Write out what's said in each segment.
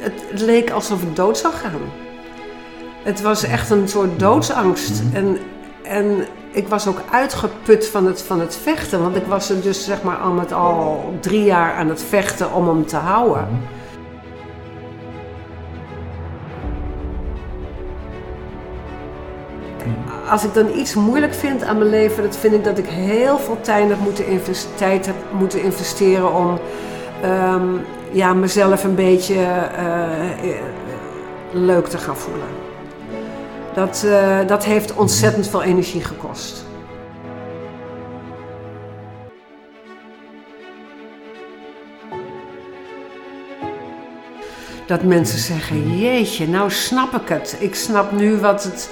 het, leek alsof ik dood zou gaan. Het was echt een soort doodsangst. En, en ik was ook uitgeput van het, van het vechten. Want ik was er dus zeg maar al met al drie jaar aan het vechten om hem te houden. Als ik dan iets moeilijk vind aan mijn leven, dat vind ik dat ik heel veel tijd heb moeten, invest- tijd heb moeten investeren om ehm, ja, mezelf een beetje eh, eh, leuk te gaan voelen. Dat, eh, dat heeft ontzettend veel energie gekost. Dat mensen zeggen, jeetje, nou snap ik het. Ik snap nu wat het...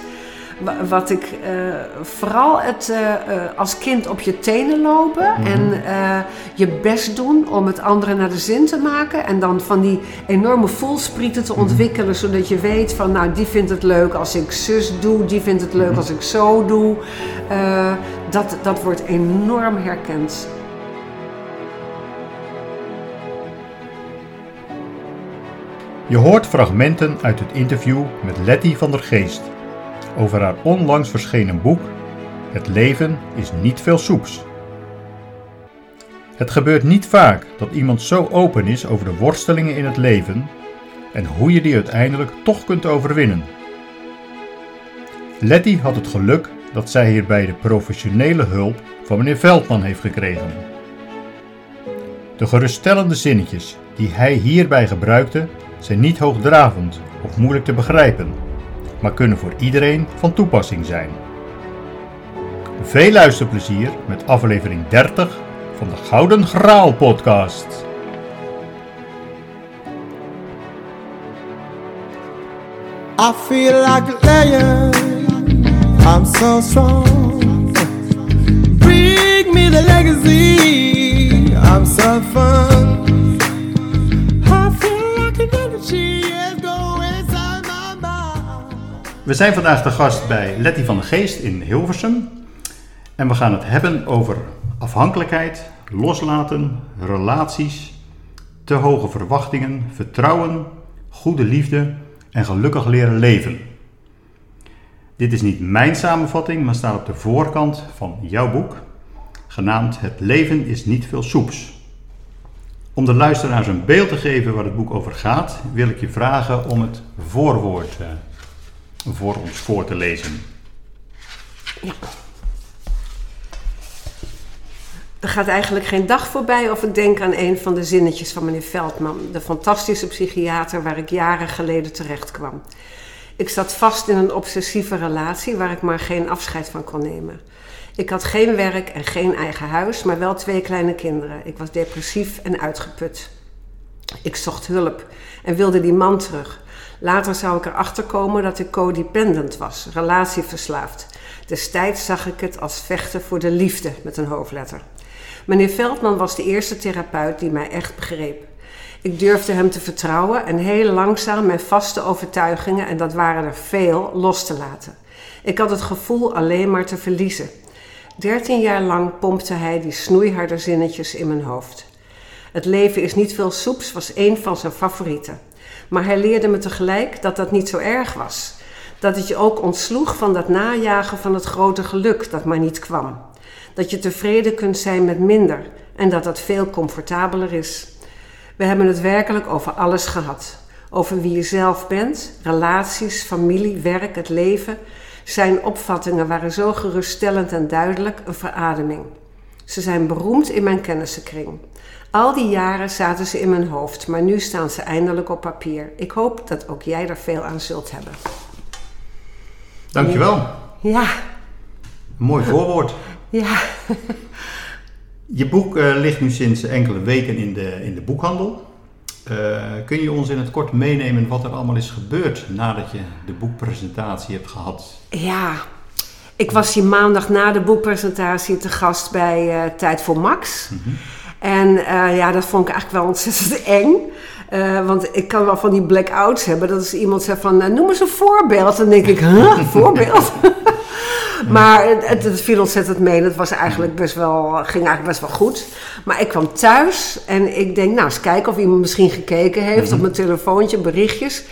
wa- Wat ik eh, vooral het eh, eh, als kind op je tenen lopen en eh, je best doen om het anderen naar de zin te maken. En dan van die enorme voelsprieten te ontwikkelen, zodat je weet van nou die vindt het leuk als ik zus doe, die vindt het leuk als ik zo doe. Dat, dat wordt enorm herkend. Je hoort fragmenten uit het interview met Letty van der Geest over haar onlangs verschenen boek Het leven is niet veel soeps. Het gebeurt niet vaak dat iemand zo open is over de worstelingen in het leven en hoe je die uiteindelijk toch kunt overwinnen. Letty had het geluk dat zij hierbij de professionele hulp van meneer Veldman heeft gekregen. De geruststellende zinnetjes die hij hierbij gebruikte zijn niet hoogdravend of moeilijk te begrijpen, maar kunnen voor iedereen van toepassing zijn. Veel luisterplezier met aflevering 30 van de Gouden Graal podcast. I feel like lion. I'm so strong. Bring me the legacy. I'm so fun. We zijn vandaag te gast bij Letty van der Geest in Hilversum. En we gaan het hebben over afhankelijkheid, loslaten, relaties, te hoge verwachtingen, vertrouwen, goede liefde en gelukkig leren leven. Dit is niet mijn samenvatting, maar staat op de voorkant van jouw boek, genaamd Het leven is niet veel soeps. Om de luisteraars een beeld te geven waar het boek over gaat, wil ik je vragen om het voorwoord eh, voor ons voor te lezen. Er gaat eigenlijk geen dag voorbij of ik denk aan een van de zinnetjes van meneer Veldman, de fantastische psychiater waar ik jaren geleden terecht kwam. Ik zat vast in een obsessieve relatie waar ik maar geen afscheid van kon nemen. Ik had geen werk en geen eigen huis, maar wel twee kleine kinderen. Ik was depressief en uitgeput. Ik zocht hulp en wilde die man terug. Later zou ik erachter komen dat ik codependent was, relatieverslaafd. Destijds zag ik het als vechten voor de liefde met een hoofdletter. Meneer Veldman was de eerste therapeut die mij echt begreep. Ik durfde hem te vertrouwen en heel langzaam mijn vaste overtuigingen, en dat waren er veel, los te laten. Ik had het gevoel alleen maar te verliezen. Dertien jaar lang pompte hij die snoeiharde zinnetjes in mijn hoofd. Het leven is niet veel soeps was een van zijn favorieten. Maar hij leerde me tegelijk dat dat niet zo erg was. Dat het je ook ontsloeg van dat najagen van het grote geluk dat maar niet kwam. Dat je tevreden kunt zijn met minder en dat dat veel comfortabeler is. We hebben het werkelijk over alles gehad. Over wie je zelf bent, relaties, familie, werk, het leven. Zijn opvattingen waren zo geruststellend en duidelijk een verademing. Ze zijn beroemd in mijn kennissenkring. Al die jaren zaten ze in mijn hoofd, maar nu staan ze eindelijk op papier. Ik hoop dat ook jij er veel aan zult hebben. Dankjewel. Ja, Een mooi voorwoord. ja. Je boek eh, ligt nu sinds enkele weken in de, in de boekhandel. Eh, kun je ons in het kort meenemen wat er allemaal is gebeurd nadat je de boekpresentatie hebt gehad? Ja, ik was die maandag na de boekpresentatie te gast bij eh, Tijd voor Max. En eh, ja, dat vond ik eigenlijk wel ontzettend eng. Eh, want ik kan wel van die blackouts hebben. Dat als iemand zegt van, eh, noem eens een voorbeeld. Dan denk ik, huh, voorbeeld? Maar het, het, viel ontzettend mee. Het was eigenlijk best wel, ging eigenlijk best wel goed. Maar ik kwam thuis en ik denk, nou eens kijken of iemand misschien gekeken heeft op mijn telefoontje, berichtjes.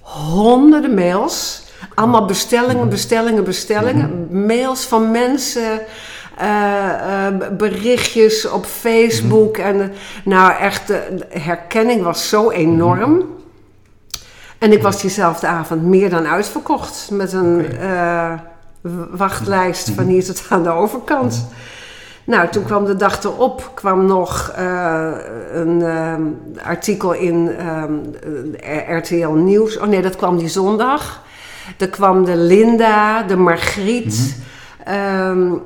Honderden mails. Allemaal bestellingen, bestellingen, bestellingen. Mails van mensen. Eh, eh, berichtjes op Facebook. En eh, nou, echt, de herkenning was zo enorm. En ik was diezelfde avond meer dan uitverkocht. Met een wachtlijst van hier tot aan de overkant. Nou, toen kwam de dag erop, kwam nog een ehm, artikel in ehm, eh, RTL Nieuws. Oh nee, dat kwam die zondag. Er kwam de Linda, de Margriet, ehm, eh,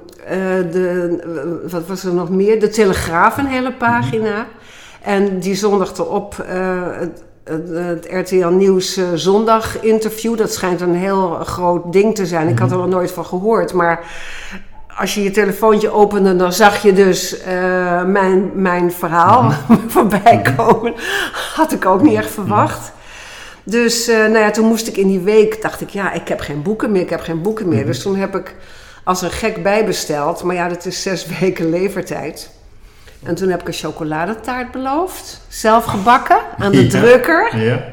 de, eh, wat was er nog meer? De Telegraaf, een hele pagina. En die zondag erop eh, het, het, RTL Nieuws eh, zondag interview. Dat schijnt een heel groot ding te zijn. Ik had er nog nooit van gehoord, maar als je je telefoontje opende, dan zag je dus eh, mijn, mijn verhaal voorbij komen. Had ik ook niet echt verwacht. Dus eh, nou ja, toen moest ik in die week, dacht ik, ja, ik heb geen boeken meer, ik heb geen boeken meer. Dus toen heb ik als een gek bijbesteld. Maar ja, dat is zes weken levertijd. En toen heb ik een chocoladetaart beloofd. Zelf gebakken aan de Ja. drukker. Ja.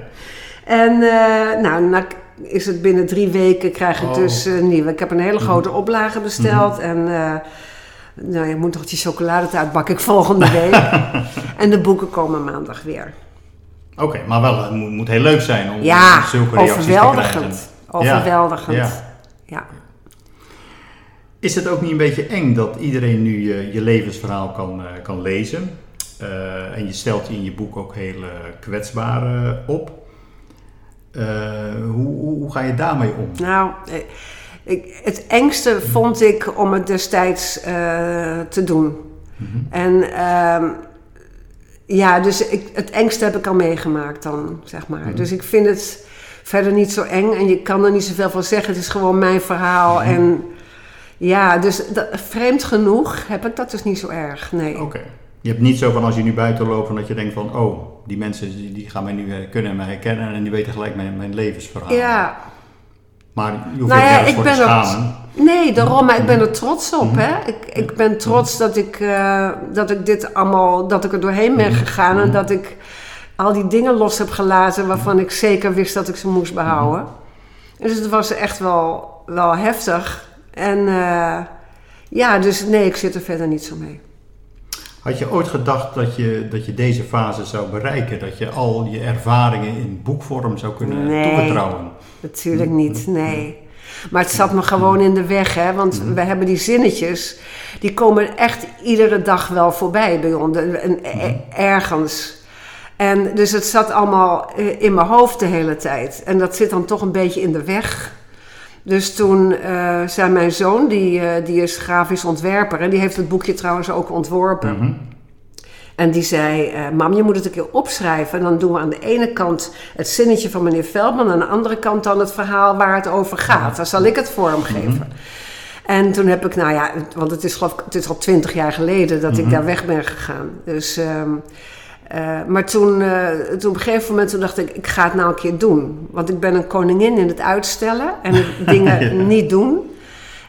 En eh, nou, nou is het binnen drie weken krijg ik Oh. dus eh, nieuwe. Ik heb een hele grote oplage besteld. En eh, nou, je moet toch die chocoladetaart bak ik volgende week. en de boeken komen maandag weer. Oké, maar wel, het moet, moet heel leuk zijn om Ja, zulke reacties te krijgen. overweldigend. Overweldigend. Ja. Ja. Is het ook niet een beetje eng dat iedereen nu je, je levensverhaal kan, eh, kan lezen? Eh, en je stelt je in je boek ook heel kwetsbaar op. Eh, hoe, hoe, hoe ga je daarmee om? Nou, ik, het engste vond ik om het destijds te doen. En ehm, ja, dus ik, het engste heb ik al meegemaakt dan, zeg maar. Dus ik vind het verder niet zo eng en je kan er niet zoveel van zeggen. Het is gewoon mijn verhaal. En ja, dus dat, vreemd genoeg heb ik dat dus niet zo erg. Nee. Oké. Je hebt niet zo van als je nu buiten loopt, van dat je denkt van, oh, die mensen die, gaan mij nu kunnen mij herkennen en die weten gelijk mijn, mijn levensverhaal. Ja, Maar je hoeft Nou ja, ik voor ben te schamen. Nee, daarom, maar ik ben er trots op. Hè? Ik, ik ben trots dat ik, eh, dat ik dit allemaal, dat ik er doorheen ben gegaan en dat ik al die dingen los heb gelaten waarvan ik zeker wist dat ik ze moest behouden. Dus het was echt wel, wel heftig. En eh, ja, dus nee, ik zit er verder niet zo mee. Had je ooit gedacht dat je, dat je deze fase zou bereiken? Dat je al je ervaringen in boekvorm zou kunnen Nee. Natuurlijk niet, nee. Maar het zat me gewoon in de weg, hè? Want we hebben die zinnetjes, die komen echt iedere dag wel voorbij bij ons, e- ergens. En dus het zat allemaal eh, in mijn hoofd de hele tijd. En dat zit dan toch een beetje in de weg. Dus toen eh, zei mijn zoon, die, eh, die is grafisch ontwerper, en die heeft het boekje trouwens ook ontworpen. Mhm. En die zei, eh, mam, je moet het een keer opschrijven. En dan doen we aan de ene kant het zinnetje van meneer Veldman... en aan de andere kant dan het verhaal waar het over gaat. Dan zal ik het vormgeven. En toen heb ik, nou ja, want het is geloof ik, het is al twintig jaar geleden dat ik daar weg ben gegaan. Dus, ehm, eh, maar toen, eh, toen op een gegeven moment toen dacht ik, ik ga het nou een keer doen. Want ik ben een koningin in het uitstellen en dingen niet doen.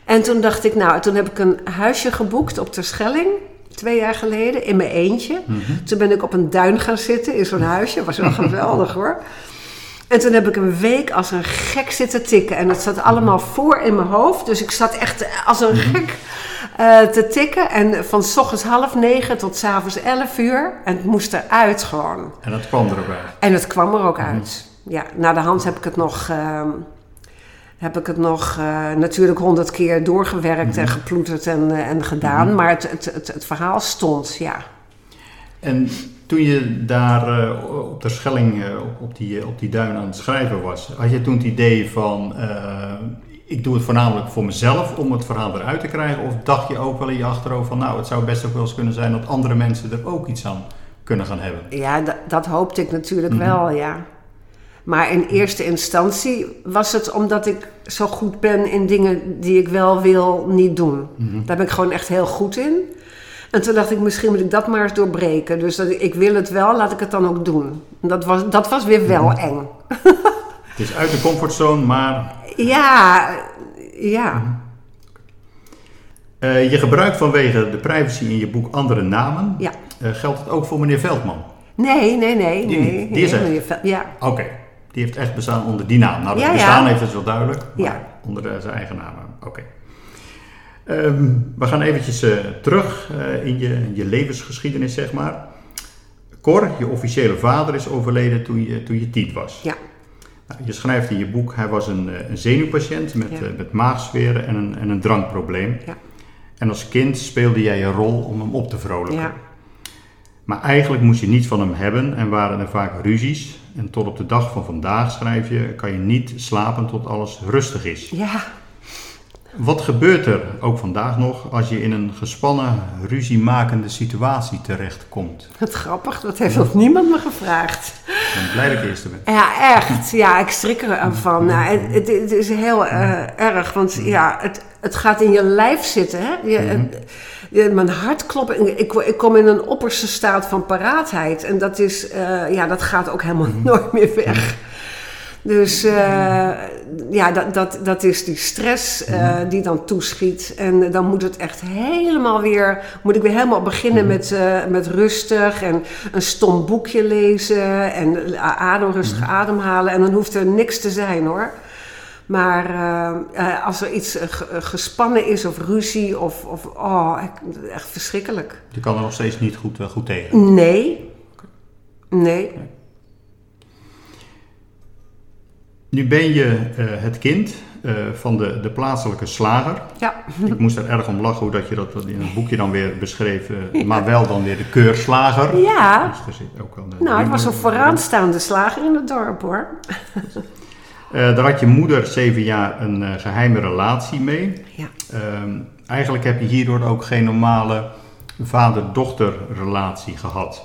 En toen dacht ik, nou, toen heb ik een huisje geboekt op Terschelling. Twee jaar geleden, in mijn eentje. Toen ben ik op een duin gaan zitten in zo'n huisje. was wel geweldig hoor. En toen heb ik een week als een gek zitten tikken. En dat zat allemaal voor in mijn hoofd. Dus ik zat echt als een gek eh, te tikken. En van s ochtends half negen tot s avonds elf uur. En het moest eruit gewoon. En dat kwam er ook uit. En het kwam er ook uit. Ja, na de hand heb ik het nog, ehm, heb ik het nog eh, natuurlijk honderd keer doorgewerkt en geploeterd en, eh, en gedaan. Maar het, het, het, het verhaal stond, ja. En toen je daar eh, op de Schelling, eh, op, die, op die duin aan het schrijven was, had je toen het idee van, eh, ik doe het voornamelijk voor mezelf om het verhaal eruit te krijgen? Of dacht je ook wel in je achterhoofd van, nou, het zou best ook wel eens kunnen zijn dat andere mensen er ook iets aan kunnen gaan hebben? Ja, dat, dat hoopte ik natuurlijk wel, ja. Maar in eerste instantie was het omdat ik zo goed ben in dingen die ik wel wil niet doen. Daar ben ik gewoon echt heel goed in. En toen dacht ik, misschien moet ik dat maar eens doorbreken. Dus dat ik, wil het wel, laat ik het dan ook doen. En Dat was, dat was weer wel eng. Het is uit de comfortzone, maar Ja, ja. Eh, je gebruikt vanwege de privacy in je boek andere namen. Ja. Eh, geldt het ook voor meneer Veldman? Nee, nee, nee. Die nee. Die is nee, echt. Ja, Oké, die heeft echt bestaan onder die naam. Nou, dat Ja, ja. bestaan heeft is wel duidelijk, maar Ja. onder de- zijn eigen naam. Oké. Ehm, we gaan eventjes eh, terug eh, in, je, in je levensgeschiedenis, zeg maar. Cor, je officiële vader, is overleden toen je, toen je tien was. ja, Nou, je schrijft in je boek, hij was een, eh, een zenuwpatiënt met, Ja. met maagzweren en een, en een drankprobleem. Ja. En als kind speelde jij een rol om hem op te vrolijken. ja. Maar eigenlijk moest je niets van hem hebben en waren er vaak ruzies. En tot op de dag van vandaag, schrijf je, kan je niet slapen tot alles rustig is. ja. Wat gebeurt er, ook vandaag nog, als je in een gespannen, ruziemakende situatie terechtkomt? Wat grappig, dat heeft nog niemand me gevraagd. Ik ben blij dat ik eerste ben. Ja, echt. Ja, ik schrik ervan. Nou, het, het, is heel eh, erg, want ja, het, het gaat in je lijf zitten. Hè? Je, het- je- mijn hart klopt. Ik, ik kom in een opperste staat van paraatheid. En dat, is, eh, ja, dat gaat ook helemaal nooit meer weg. Dus eh, ja, dat, dat, dat is die stress eh, die dan toeschiet. En dan moet het echt helemaal weer... Moet ik weer helemaal beginnen met, eh, met rustig en een stom boekje lezen. En adem, rustig ademhalen. En dan hoeft er niks te zijn hoor. Maar als er iets ge- gespannen is of ruzie of... of oh, echt verschrikkelijk. Je kan er nog steeds niet goed, goed tegen. Nee. Nee. Nu ben je eh, het kind eh, van de, de plaatselijke slager. Ja. Ik moest er erg om lachen hoe dat je dat in het boekje dan weer beschreef. eh, Maar wel dan weer de keurslager. Ja. Dus zit ook wel de Nou, het was een vooraanstaande slager in het dorp hoor. Daar had je moeder zeven jaar een eh, geheime relatie mee. Ja. Ehm, eigenlijk heb je hierdoor ook geen normale vader-dochter relatie gehad.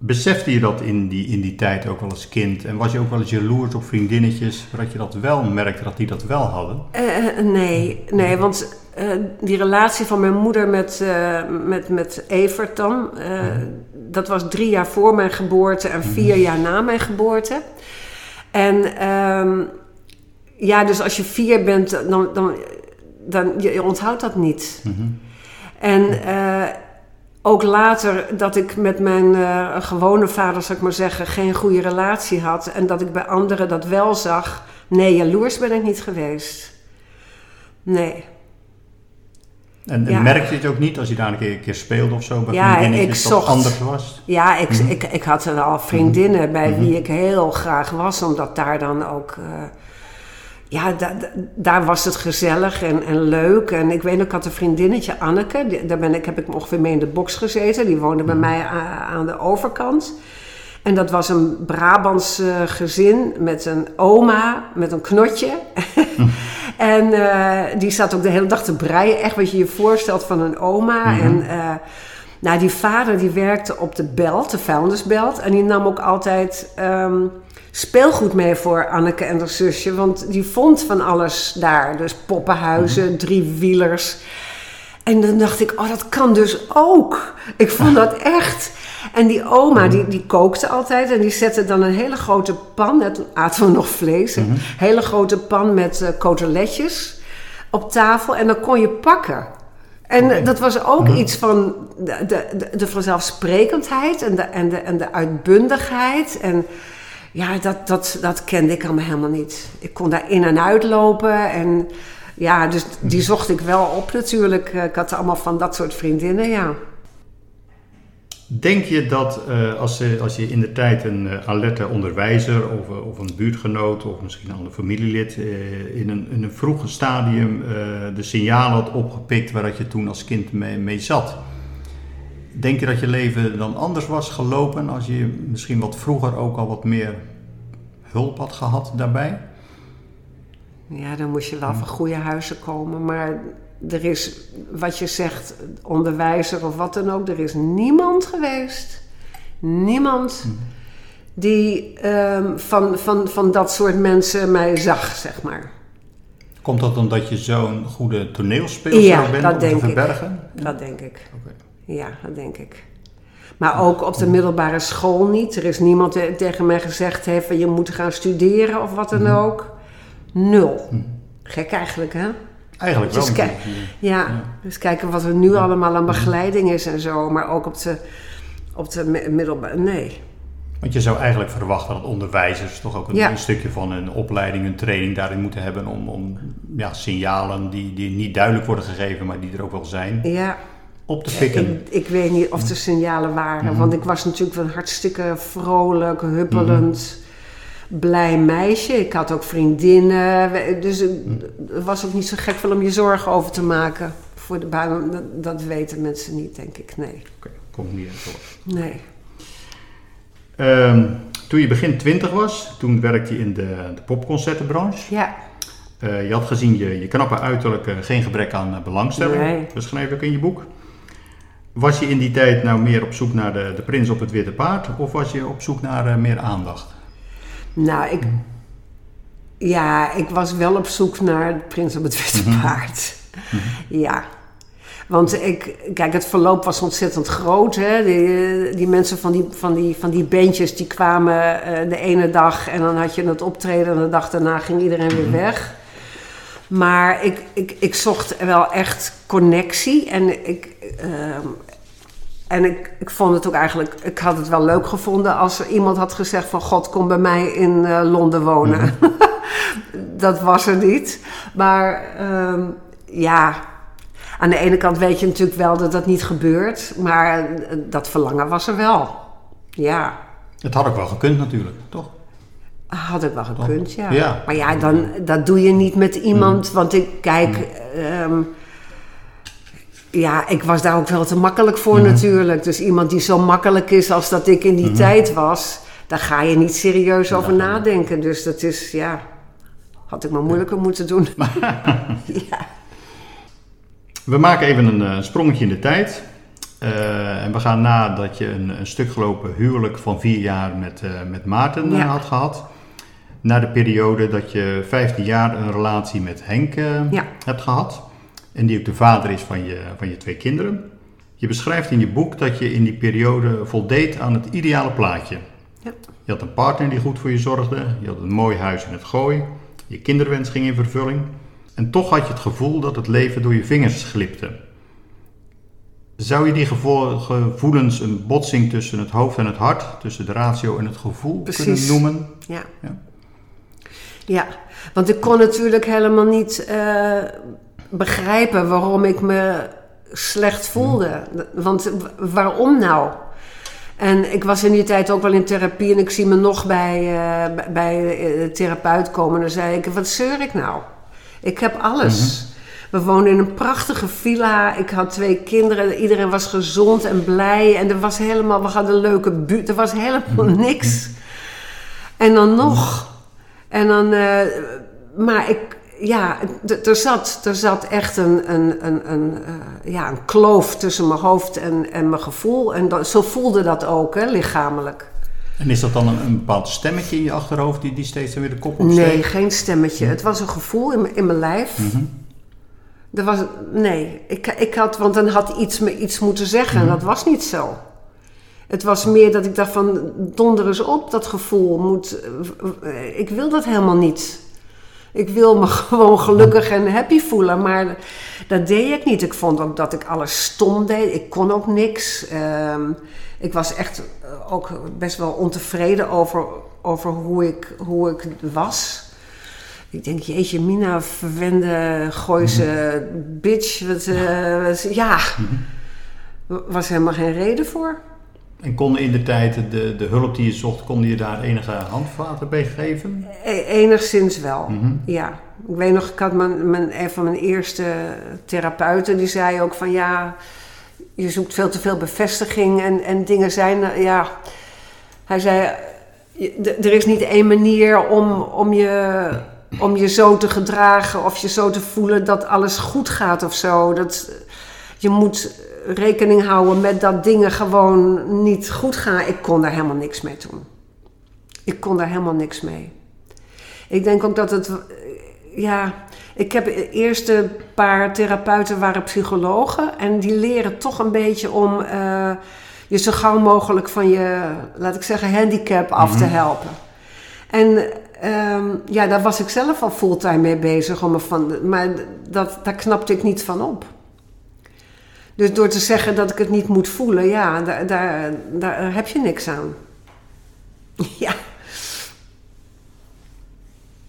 Besefte je dat in die, in die tijd ook wel als kind? En was je ook wel eens jaloers op vriendinnetjes, dat je dat wel merkte dat die dat wel hadden? Eh, nee, nee, want eh, die relatie van mijn moeder met, eh, met, met Evert dan, eh, dat was drie jaar voor mijn geboorte en vier jaar na mijn geboorte. En ehm, ja, dus als je vier bent, dan, dan, dan je, je onthoudt dat niet. En eh, ook later dat ik met mijn eh, gewone vader, zou ik maar zeggen, geen goede relatie had. En dat ik bij anderen dat wel zag. Nee, jaloers ben ik niet geweest. Nee. En, merkte je het ook niet als je daar een keer, een keer speelde of zo Ja, ik zocht- anders was? Ja, ik, ik, ik had er al vriendinnen bij wie ik heel graag was, omdat daar dan ook. eh, ja, da- da- daar was het gezellig en, en leuk. En ik weet nog, ik had een vriendinnetje, Anneke. die- daar ben ik, heb ik ongeveer mee in de box gezeten. Die woonde bij mij a- aan de overkant. En dat was een Brabants eh, gezin met een oma, met een knotje. en eh, die zat ook de hele dag te breien. Echt wat je je voorstelt van een oma. En eh, nou, die vader die werkte op de belt, de vuilnisbelt. En die nam ook altijd ehm, speelgoed mee voor Anneke en haar zusje. Want die vond van alles daar. Dus poppenhuizen, driewielers. En dan dacht ik, oh, dat kan dus ook. Ik vond dat echt. En die oma, die, die kookte altijd. En die zette dan een hele grote pan. Net aten we nog vlees. Een hele grote pan met eh coteletjes op tafel. En dan kon je pakken. En eh, dat was ook iets van de, de, de, de vanzelfsprekendheid en de, en, de, en de uitbundigheid. En ja, dat, dat, dat kende ik allemaal helemaal niet. Ik kon daar in en uit lopen. En ja, dus die zocht ik wel op natuurlijk. Ik had allemaal van dat soort vriendinnen, ja. Denk je dat eh, als, je, als je in de tijd een eh, alerte onderwijzer of, eh, of een buurtgenoot of misschien een ander familielid in, een, in een vroeg stadium de signalen had opgepikt waar dat je toen als kind mee, mee zat? Denk je dat je leven dan anders was gelopen als je misschien wat vroeger ook al wat meer hulp had gehad daarbij? Ja, dan moest je wel van goede huizen komen. Maar er is, wat je zegt, onderwijzer of wat dan ook, er is niemand geweest. Niemand die ehm, van, van, van dat soort mensen mij zag, zeg maar. Komt dat omdat je zo'n goede toneelspeelster Ja, bent dat om te denk ik. verbergen? Dat denk ik. Ja, dat denk ik. Maar ook op de middelbare school niet. Er is niemand die tegen mij gezegd heeft van je moet gaan studeren of wat dan ook. Nul. Gek eigenlijk, hè? Eigenlijk wel. Dus kijk- natuurlijk. Ja, dus kijken wat er nu allemaal aan begeleiding is en zo. Maar ook op de, op de mi- middelbare... Nee. Want je zou eigenlijk verwachten dat onderwijzers toch ook een, Ja. een stukje van een opleiding, een training daarin moeten hebben om, om ja, signalen die, die niet duidelijk worden gegeven, maar die er ook wel zijn, Ja, op te pikken. ik, ik weet niet of er signalen waren. Mhm. Want ik was natuurlijk wel hartstikke vrolijk, huppelend, blij meisje. Ik had ook vriendinnen. Dus het het was ook niet zo gek veel om je zorgen over te maken. Voor de baan. Dat, dat weten mensen niet, denk ik. Nee. Oké, komt niet eens voor. Nee. Ehm, toen je begin twintig was, toen werkte je in de, de popconcertenbranche. Ja. Eh, je had gezien je, je knappe uiterlijk eh, geen gebrek aan eh, belangstelling. Nee. Dat schrijf ik in je boek. Was je in die tijd nou meer op zoek naar de, de prins op het witte paard of was je op zoek naar eh, meer aandacht? Nou, ik... Ja, ik was wel op zoek naar prins op het witte paard. Ja. Want ik, kijk, het verloop was ontzettend groot. Hè? Die, die mensen van die, van, die, van die bandjes die kwamen eh, de ene dag en dan had je het optreden en de dag daarna ging iedereen weer weg. Maar ik, ik, ik zocht wel echt connectie en ik, ehm, en ik, ik vond het ook eigenlijk, ik had het wel leuk gevonden als er iemand had gezegd van God, kom bij mij in eh, Londen wonen. dat was er niet. Maar ehm, ja, aan de ene kant weet je natuurlijk wel dat dat niet gebeurt, maar eh, dat verlangen was er wel. Ja, Het had ook wel gekund natuurlijk, toch? had ik wel gekund, ja. Ja. Maar ja, dan, dat doe je niet met iemand, want ik kijk... ehm, ja, ik was daar ook wel te makkelijk voor natuurlijk. Dus iemand die zo makkelijk is als dat ik in die tijd was... daar ga je niet serieus over nadenken. Dus dat is, ja... Had ik maar moeilijker moeten doen. ja. We maken even een eh, sprongetje in de tijd. Eh, en we gaan nadat je een, een stuk gelopen huwelijk van vier jaar met, eh, met Maarten had gehad. Naar de periode dat je 15 jaar een relatie met Henk hebt gehad. En die ook de vader is van je, van je twee kinderen. Je beschrijft in je boek dat je in die periode voldeed aan het ideale plaatje. Ja. Je had een partner die goed voor je zorgde. Je had een mooi huis in het gooi. Je kinderwens ging in vervulling. En toch had je het gevoel dat het leven door je vingers glipte. Zou je die gevo- gevoelens een botsing tussen het hoofd en het hart, tussen de ratio en het gevoel Precies. kunnen noemen? Ja. Ja. ja, want ik kon natuurlijk helemaal niet eh, begrijpen waarom ik me slecht voelde. Want waarom nou? En ik was in die tijd ook wel in therapie en ik zie me nog bij, eh, bij- bij de therapeut komen. En dan zei ik, wat zeur ik nou? Ik heb alles. We woonden in een prachtige villa. Ik had twee kinderen. Iedereen was gezond en blij. En er was helemaal, we hadden een leuke buurt. Er was helemaal niks. En dan nog. En dan, eh, maar ik, ja, er zat, er zat echt een, een, een, een, eh, ja, een kloof tussen mijn hoofd en, en mijn gevoel. En dat, zo voelde dat ook, hè, lichamelijk. En is dat dan een, een bepaald stemmetje in je achterhoofd die, die steeds weer de kop opsteekt? Nee, geen stemmetje. Het was een gevoel in, mijn- in mijn lijf. Er was, nee, ik, ik had, want dan had iets me iets moeten zeggen en dat was niet zo. Het was meer dat ik dacht van, donder eens op, dat gevoel. Moet, eh, ik wil dat helemaal niet. Ik wil me gewoon gelukkig en happy voelen, maar dat deed ik niet. Ik vond ook dat ik alles stom deed. Ik kon ook niks. Ehm, ik was echt eh, ook best wel ontevreden over, over hoe, ik, hoe ik was. Ik denk, jeetje, Mina, verwende Gooise bitch. Wat, wat- ja, was helemaal geen reden voor. En kon in de tijd de, de hulp die je zocht, kon je daar enige handvaten bij geven? E- enigszins wel, ja. Ik weet nog, ik had mijn, mijn, een van mijn eerste therapeuten, die zei ook van ja, je zoekt veel te veel bevestiging en, en dingen zijn, eh, ja. Hij zei, er is niet één manier om, om, je, om je zo te gedragen of je zo te voelen dat alles goed gaat of zo. Dat, je moet rekening houden met dat dingen gewoon niet goed gaan. Ik kon daar helemaal niks mee doen. Ik kon daar helemaal niks mee. Ik denk ook dat het. Ja, ik heb de eerste paar therapeuten waren psychologen. En die leren toch een beetje om eh, je zo gauw mogelijk van je, laat ik zeggen, handicap af te helpen. En ehm, ja, daar was ik zelf al fulltime mee bezig. Om van, maar dat, daar knapte ik niet van op. Dus door te zeggen dat ik het niet moet voelen, ja, daar, daar, daar heb je niks aan. Ja.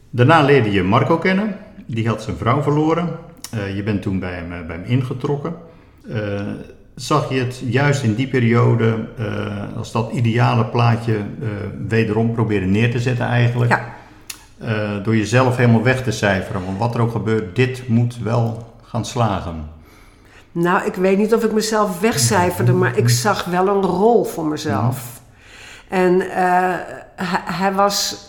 Daarna leerde je Marco kennen. Die had zijn vrouw verloren. Eh, je bent toen bij hem, eh, bij hem ingetrokken. Eh, zag je het juist in die periode als dat ideale plaatje wederom proberen neer te zetten eigenlijk? Ja. door jezelf helemaal weg te cijferen. Want wat er ook gebeurt, dit moet wel gaan slagen. Nou, ik weet niet of ik mezelf wegcijferde, maar ik zag wel een rol voor mezelf. En hij, hij was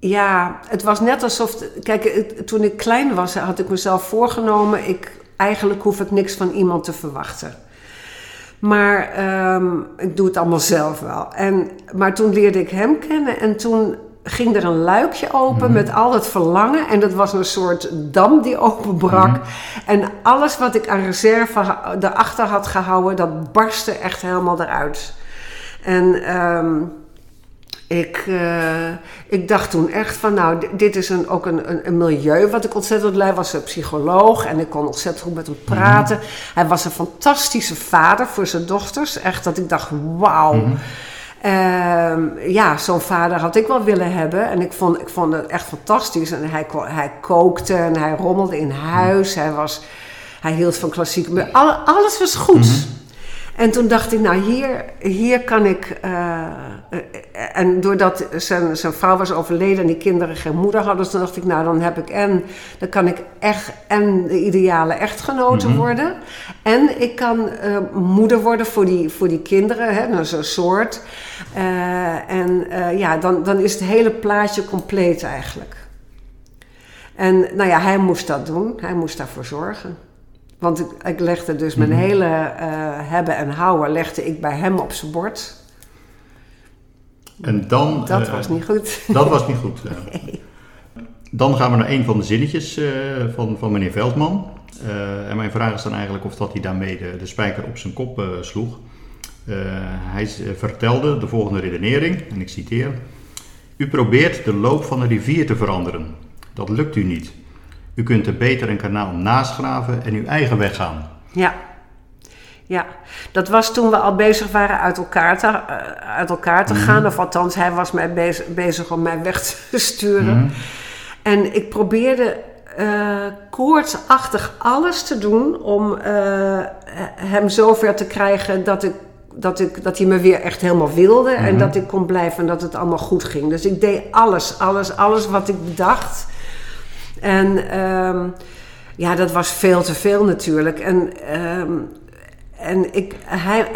ja, het was net alsof. Kijk, toen ik klein was, had ik mezelf voorgenomen. Ik, eigenlijk hoef ik niks van iemand te verwachten. Maar ehm, ik doe het allemaal zelf wel. En, maar toen leerde ik hem kennen en toen ging er een luikje open mhm. met al het verlangen. En dat was een soort dam die openbrak. Mm En alles wat ik aan reserve erachter had gehouden, dat barstte echt helemaal eruit. En um, ik, uh, ik dacht toen echt van, nou, dit is een, ook een, een, een milieu wat ik ontzettend leid. was een psycholoog en ik kon ontzettend goed met hem praten. Mhm. Hij was een fantastische vader voor zijn dochters. Echt dat ik dacht, wauw. Mm ja, zo'n vader had ik wel willen hebben. En ik vond, ik vond het echt fantastisch. En hij, hij kookte en hij rommelde in huis. Hij, was, hij hield van klassieke... Alles was goed. Mhm. En toen dacht ik, nou hier, hier kan ik. Uh, en doordat zijn, zijn vrouw was overleden en die kinderen geen moeder hadden, toen dacht ik, nou dan heb ik en. Dan kan ik echt en de ideale echtgenote mhm. worden. En ik kan uh, moeder worden voor die, voor die kinderen, hè, zo'n soort. Uh, en ja, dan, dan is het hele plaatje compleet eigenlijk. En nou ja, hij moest dat doen, hij moest daarvoor zorgen. Want ik, ik legde dus mijn mhm. hele hebben en houden legde ik bij hem op zijn bord. En dan... Dat uh, was niet goed. Dat was niet goed. Nee. Dan gaan we naar een van de zinnetjes uh, van, van meneer Veldman. en mijn vraag is dan eigenlijk of dat hij daarmee de, de spijker op zijn kop sloeg. hij vertelde de volgende redenering, en ik citeer. U probeert de loop van een rivier te veranderen. Dat lukt u niet. U kunt er beter een kanaal naschraven en uw eigen weg gaan. Ja. Ja, dat was toen we al bezig waren uit elkaar te, uh, uit elkaar te gaan. Mhm. Of althans, hij was mij bezig, bezig om mij weg te sturen. Mhm. En ik probeerde uh, koortsachtig alles te doen om uh, hem zover te krijgen dat, ik, dat, ik, dat hij me weer echt helemaal wilde. En mhm. dat ik kon blijven en dat het allemaal goed ging. Dus ik deed alles, alles, alles wat ik bedacht. En um, ja, dat was veel te veel natuurlijk. En, um, en ik, hij,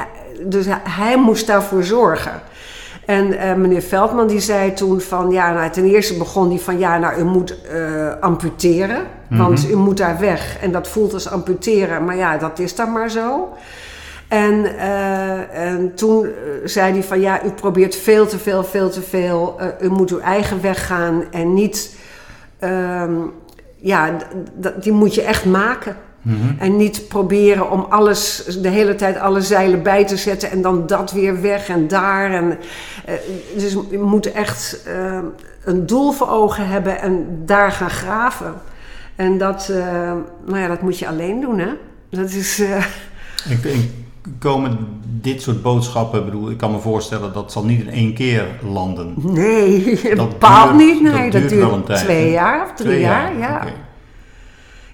dus hij moest daarvoor zorgen. En uh, meneer Veldman die zei toen van, ja, nou, ten eerste begon hij van, ja, nou, u moet uh, amputeren, want mhm. u moet daar weg. En dat voelt als amputeren, maar ja, dat is dan maar zo. En, uh, en toen zei hij van, ja, u probeert veel te veel, veel te veel. u moet uw eigen weg gaan en niet um, ja, die moet je echt maken. Mhm. En niet proberen om alles, de hele tijd alle zeilen bij te zetten en dan dat weer weg en daar. En, uh, dus je moet echt uh, een doel voor ogen hebben en daar gaan graven. En dat, uh, nou ja, dat moet je alleen doen, hè? Dat is. Ik, ik, komen dit soort boodschappen, bedoel, ik kan me voorstellen dat zal niet in één keer landen. Nee, dat bepaald niet. Nee, dat, duurt, wel een tijd. Twee jaar of drie jaar, jaar, ja.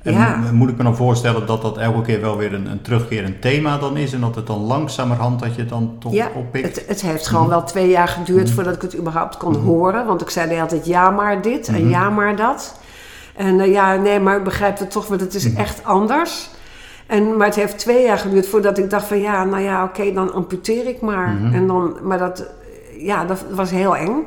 En ja. moet ik me dan voorstellen dat dat elke keer wel weer een, een terugkerend thema dan is en dat het dan langzamerhand dat je het dan toch ja, oppikt? Het, het heeft gewoon wel twee jaar geduurd mhm. voordat ik het überhaupt kon mhm. horen. Want ik zei de hele tijd ja maar dit en mhm. ja maar dat. En uh, ja, nee, maar ik begrijp het toch, want het is echt anders. En, maar het heeft twee jaar geduurd voordat ik dacht van ja, nou ja, oké, dan amputeer ik maar. En dan, maar dat, ja, dat was heel eng.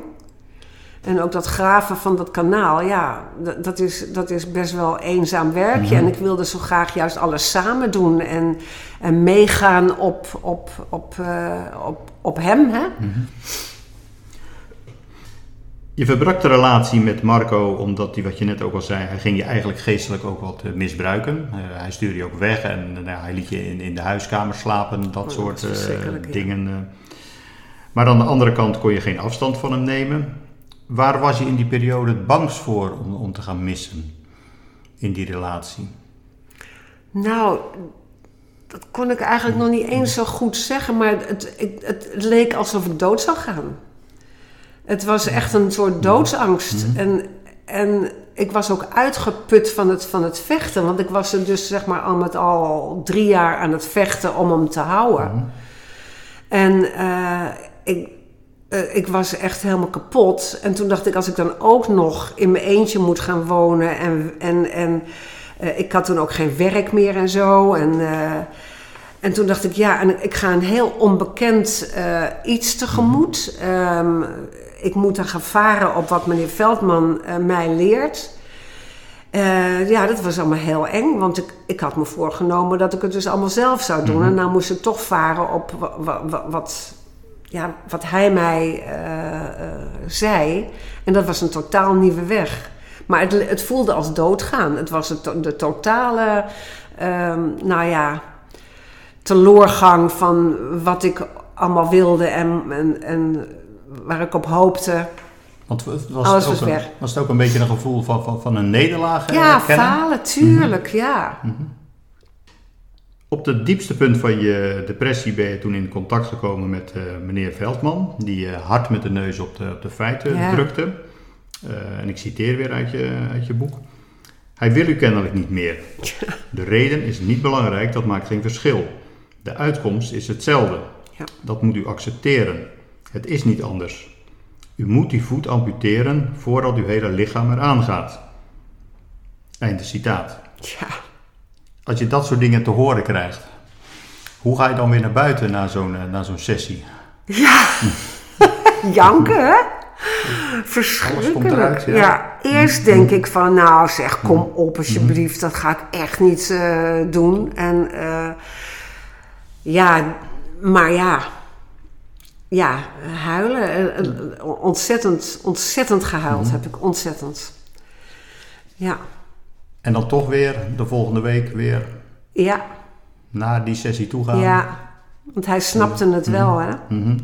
En ook dat graven van dat kanaal, ja, dat, is, dat is best wel eenzaam werkje. En ik wilde zo graag juist alles samen doen en, en meegaan op, op, op, uh, op, op hem. Hè? Je verbrak de relatie met Marco omdat hij, wat je net ook al zei, hij ging je eigenlijk geestelijk ook wat misbruiken. Uh, hij stuurde je ook weg en uh, hij liet je in, in de huiskamer slapen, dat oh, soort dat dingen. Maar aan de andere kant kon je geen afstand van hem nemen. Waar was je in die periode het bangst voor om, om te gaan missen in die relatie? Nou, dat kon ik eigenlijk nog niet eens zo goed zeggen, maar het, het, het leek alsof ik dood zou gaan. Het was echt een soort doodsangst. En, en ik was ook uitgeput van het, van het vechten, want ik was er dus zeg maar al met al drie jaar aan het vechten om hem te houden. En eh, ik, eh, ik was echt helemaal kapot. En toen dacht ik, als ik dan ook nog in mijn eentje moet gaan wonen en, en, en eh, ik had toen ook geen werk meer en zo. En, uh, en toen dacht ik, ja, en ik ga een heel onbekend iets tegemoet. Um, ik moet dan gaan varen op wat meneer Veldman mij leert. ja, dat was allemaal heel eng, want ik, ik had me voorgenomen dat ik het dus allemaal zelf zou doen. Mm -hmm. En nou moest ik toch varen op wat, wat, ja, wat hij mij zei. En dat was een totaal nieuwe weg. Maar het, het, voelde als doodgaan. Het was het, de totale, um, nou ja, teloorgang van wat ik allemaal wilde en, en, en waar ik op hoopte. Want was Alles het, was ook een, weg. was het ook een beetje een gevoel van, van, van een nederlaag? eh, Ja, herkennen? falen, tuurlijk, ja. Op het diepste punt van je depressie ben je toen in contact gekomen met eh, meneer Veldman, die je hard met de neus op de, op de feiten Ja. drukte. Eh, en ik citeer weer uit je, uit je boek. Hij wil u kennelijk niet meer. De reden is niet belangrijk, dat maakt geen verschil. De uitkomst is hetzelfde. Ja. Dat moet u accepteren. Het is niet anders. U moet die voet amputeren voordat uw hele lichaam eraan gaat. Einde citaat. Ja, Als je dat soort dingen te horen krijgt, hoe ga je dan weer naar buiten na zo'n eh, na zo'n sessie? janken, hè? komt Verschrikkelijk. eruit, ja. ja. eerst denk ik van, nou zeg, kom op alsjeblieft, dat ga ik echt niet eh, doen. En eh, ja, maar ja, ja, huilen. ontzettend, ontzettend gehuild heb ik, ontzettend. Ja, En dan toch weer de volgende week weer ja, naar die sessie toe gaan. ja. Want hij snapte het wel, hè. Mhm.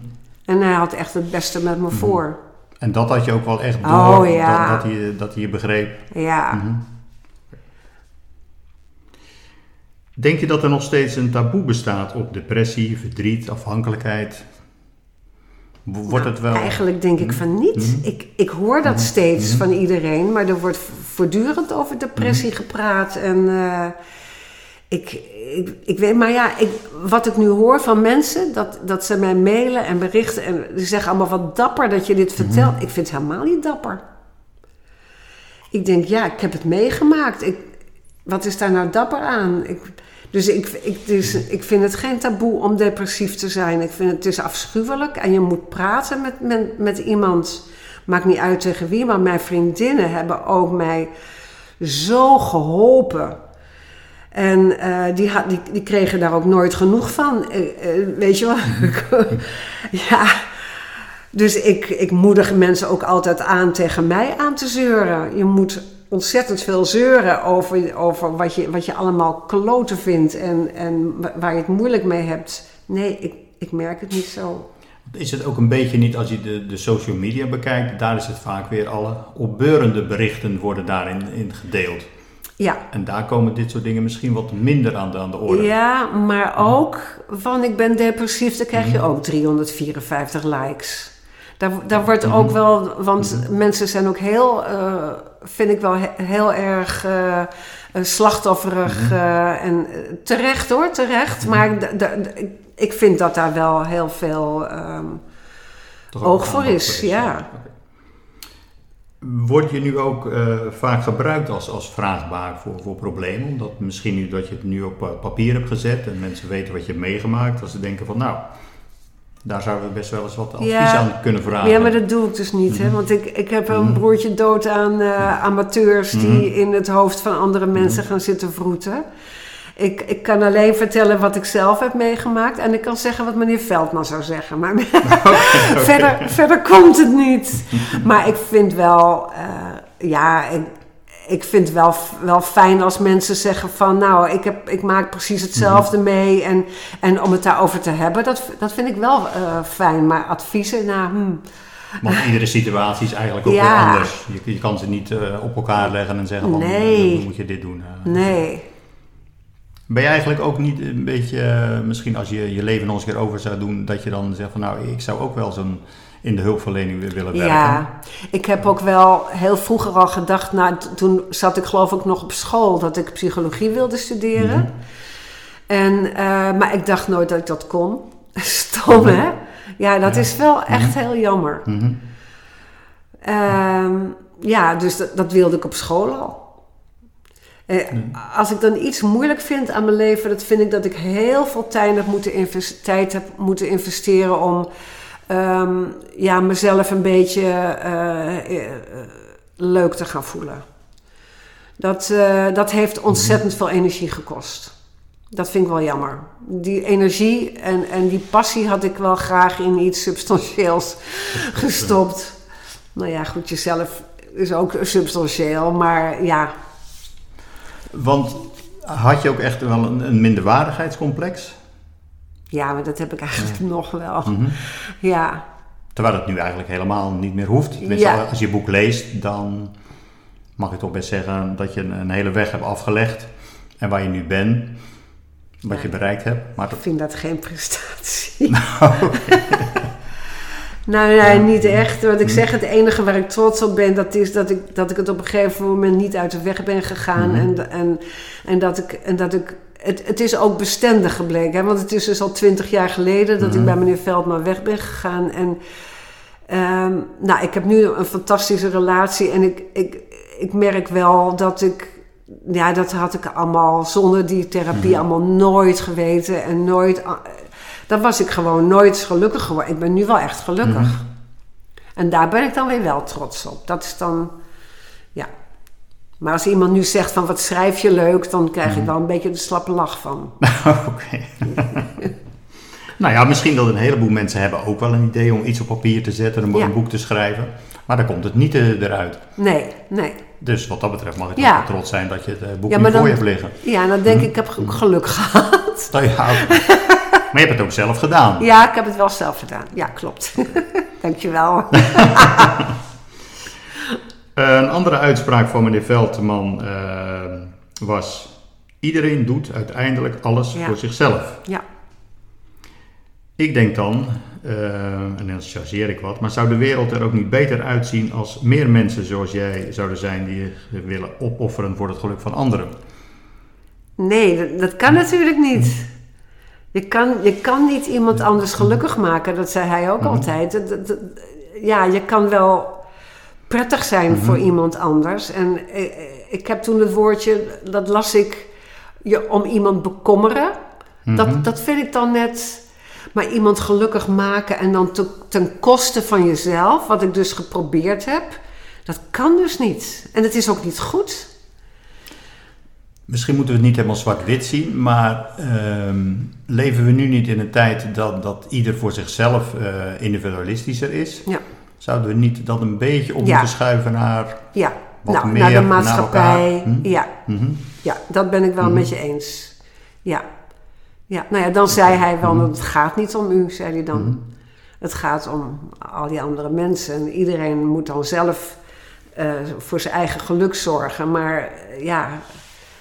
En hij had echt het beste met me voor. En dat had je ook wel echt door, Oh, ja. dat, dat, hij, dat hij je begreep. Ja. Denk je dat er nog steeds een taboe bestaat op depressie, verdriet, afhankelijkheid? Wordt het wel... Eigenlijk denk ik van niet. Ik, ik hoor dat steeds van iedereen, maar er wordt voortdurend over depressie gepraat. En eh, ik, ik, ik weet, maar ja, ik, wat ik nu hoor van mensen, dat, dat ze mij mailen en berichten en ze zeggen allemaal wat dapper dat je dit vertelt. Ik vind het helemaal niet dapper. Ik denk, ja, ik heb het meegemaakt. Ik, wat is daar nou dapper aan? Ik, dus ik, ik, dus ik vind het geen taboe om depressief te zijn. Ik vind het, is afschuwelijk en je moet praten met, met, met iemand. Maakt niet uit tegen wie, maar mijn vriendinnen hebben ook mij zo geholpen. En eh, die, had, die, die kregen daar ook nooit genoeg van. Eh, eh, weet je wel? ja. Dus ik, ik moedig mensen ook altijd aan tegen mij aan te zeuren. Je moet ontzettend veel zeuren over, over wat, je, wat je allemaal kloten vindt en, en wa- waar je het moeilijk mee hebt. Nee, ik, ik merk het niet zo. Is het ook een beetje niet, als je de, de social media bekijkt, daar is het vaak weer alle opbeurende berichten worden daarin in gedeeld. Ja, En daar komen dit soort dingen misschien wat minder aan de, aan de orde. ja maar ook van ik ben depressief, dan krijg je ook 354 likes. Daar, daar wordt ook wel, want mensen zijn ook heel, eh, vind ik wel he- heel erg eh, eh, slachtofferig. eh, en terecht hoor, terecht. Maar d- ik- vind dat daar wel heel veel ehm, oog voor is. Ja. Word je nu ook vaak gebruikt als, als vraagbaar voor, voor problemen? Omdat misschien nu dat je het nu op pa- papier hebt gezet en mensen weten wat je hebt meegemaakt, dat ze denken van nou, daar zouden we best wel eens wat advies Ja. aan kunnen vragen. Ja, maar dat doe ik dus niet. Hè? Want ik, ik heb een broertje dood aan eh, amateurs die in het hoofd van andere mensen gaan zitten vroeten. Ik, ik kan alleen vertellen wat ik zelf heb meegemaakt. En ik kan zeggen wat meneer Veldman zou zeggen. Maar verder, verder komt het niet. Maar ik vind wel, eh, ja, ik, ik vind wel, wel fijn als mensen zeggen van, nou, ik, heb, ik maak precies hetzelfde mee. En, en om het daarover te hebben, dat, dat vind ik wel eh, fijn. Maar adviezen, nou, hmm, Want iedere situatie is eigenlijk ook Ja. weer anders. Je, je kan ze niet eh, op elkaar leggen en zeggen van Nee. dan moet je dit doen. Nee. Ben je eigenlijk ook niet een beetje, eh, misschien als je je leven nog eens een keer over zou doen, dat je dan zegt van nou, ik zou ook wel zo'n in de hulpverlening weer willen werken? Ja, ik heb ook wel heel vroeger al gedacht, nou, toen zat ik geloof ik nog op school dat ik psychologie wilde studeren. Mhm. En, eh, maar ik dacht nooit dat ik dat kon. Stom, hè? Ja, dat Ja. is wel echt heel jammer. Mhm. Ehm, ja, dus dat, dat wilde ik op school al. Eh, Als ik dan iets moeilijk vind aan mijn leven, dat vind ik dat ik heel veel tijd heb moeten, tijd heb moeten investeren om ehm, ja, mezelf een beetje eh, eh, leuk te gaan voelen. Dat, eh, dat heeft ontzettend veel energie gekost. Dat vind ik wel jammer. Die energie en, en die passie had ik wel graag in iets substantieels gestopt. Nou ja, goed, jezelf is ook substantieel, maar ja, Want had je ook echt wel een, een minderwaardigheidscomplex? Ja, maar dat heb ik eigenlijk nog wel. Mhm. Ja, Terwijl het nu eigenlijk helemaal niet meer hoeft. Ja. Als je boek leest, dan mag ik toch best zeggen dat je een, hele weg hebt afgelegd. En waar je nu bent, wat Ja. je bereikt hebt. Maar ik vind dat geen prestatie. Nou, nee, niet echt. Wat ik Mhm. zeg, het enige waar ik trots op ben, dat is dat ik, dat ik het op een gegeven moment niet uit de weg ben gegaan. Mhm. En, en, en dat ik. En dat ik het, het is ook bestendig gebleken. Hè? Want het is dus al twintig jaar geleden dat Mhm. ik bij meneer Veldman weg ben gegaan. En ehm, nou, ik heb nu een fantastische relatie. En ik, ik, ik merk wel dat ik. Ja, dat had ik allemaal zonder die therapie Mhm. allemaal nooit geweten. En nooit. Dan was ik gewoon nooit gelukkig geworden. Ik ben nu wel echt gelukkig. Mhm. En daar ben ik dan weer wel trots op. Dat is dan. Maar als iemand nu zegt van wat schrijf je leuk, dan krijg Mhm. ik wel een beetje de slappe lach van. Oké. nou ja, misschien dat een heleboel mensen hebben ook wel een idee om iets op papier te zetten, een, Ja. een boek te schrijven. Maar dan komt het niet eh, eruit. Nee, nee. Dus wat dat betreft mag ik Ja. wel trots zijn dat je het eh, boek Ja, voor je hebt liggen. Ja, dan denk ik, ik heb ook geluk gehad. Nou ja, maar je hebt het ook zelf gedaan. Ja, ik heb het wel zelf gedaan. Ja, klopt. Dankjewel. Een andere uitspraak van meneer Veldman eh, was: iedereen doet uiteindelijk alles Ja. voor zichzelf. Ja. Ik denk dan, eh, en dan chargeer ik wat, maar zou de wereld er ook niet beter uitzien als meer mensen zoals jij zouden zijn die willen opofferen voor het geluk van anderen? Nee, dat, dat kan natuurlijk niet. Je kan, je kan niet iemand anders gelukkig maken, dat zei hij ook Mhm. altijd. Dat- dat- dat- ja, je kan wel prettig zijn Mhm. voor iemand anders. En eh, eh, ik heb toen het woordje, dat las ik, je om iemand bekommeren. Mhm. Dat, dat vind ik dan net. Maar iemand gelukkig maken en dan te- ten koste van jezelf, wat ik dus geprobeerd heb, dat kan dus niet. En het is ook niet goed. Misschien moeten we het niet helemaal zwart-wit zien, maar ehm, leven we nu niet in een tijd dat, dat ieder voor zichzelf eh, individualistischer is? Ja. Zouden we niet dat een beetje Ja. moeten schuiven naar. Ja, Wat nou, meer naar de maatschappij. Hm? Ja, Mhm. ja, dat ben ik wel Mhm. met je eens. Ja. ja, nou ja, dan zei hij wel, Mhm. het gaat niet om u, zei hij dan. Mhm. Het gaat om al die andere mensen. En iedereen moet dan zelf eh, voor zijn eigen geluk zorgen. Maar eh, ja,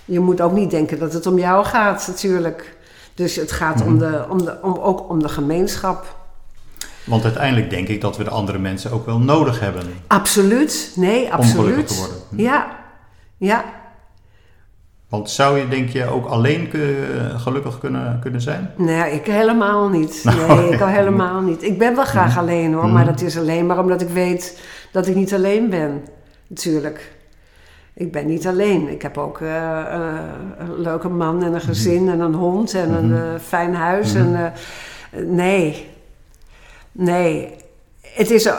je moet ook niet denken dat het om jou gaat, natuurlijk. Dus het gaat om, de, om, de, om ook om de gemeenschap. Want uiteindelijk denk ik dat we de andere mensen ook wel nodig hebben. Absoluut, nee, Om gelukkig absoluut. te worden. Hm. Ja, ja, Want zou je, denk je, ook alleen gelukkig kunnen, kunnen zijn? Nee, ik helemaal niet. Nou, Nee, ik al helemaal niet. Ik ben wel graag alleen hoor, Mhm. maar dat is alleen maar omdat ik weet dat ik niet alleen ben. Natuurlijk. Ik ben niet alleen. Ik heb ook eh, eh, een leuke man en een gezin en een hond en een eh, fijn huis. En, nee. Nee. Het is...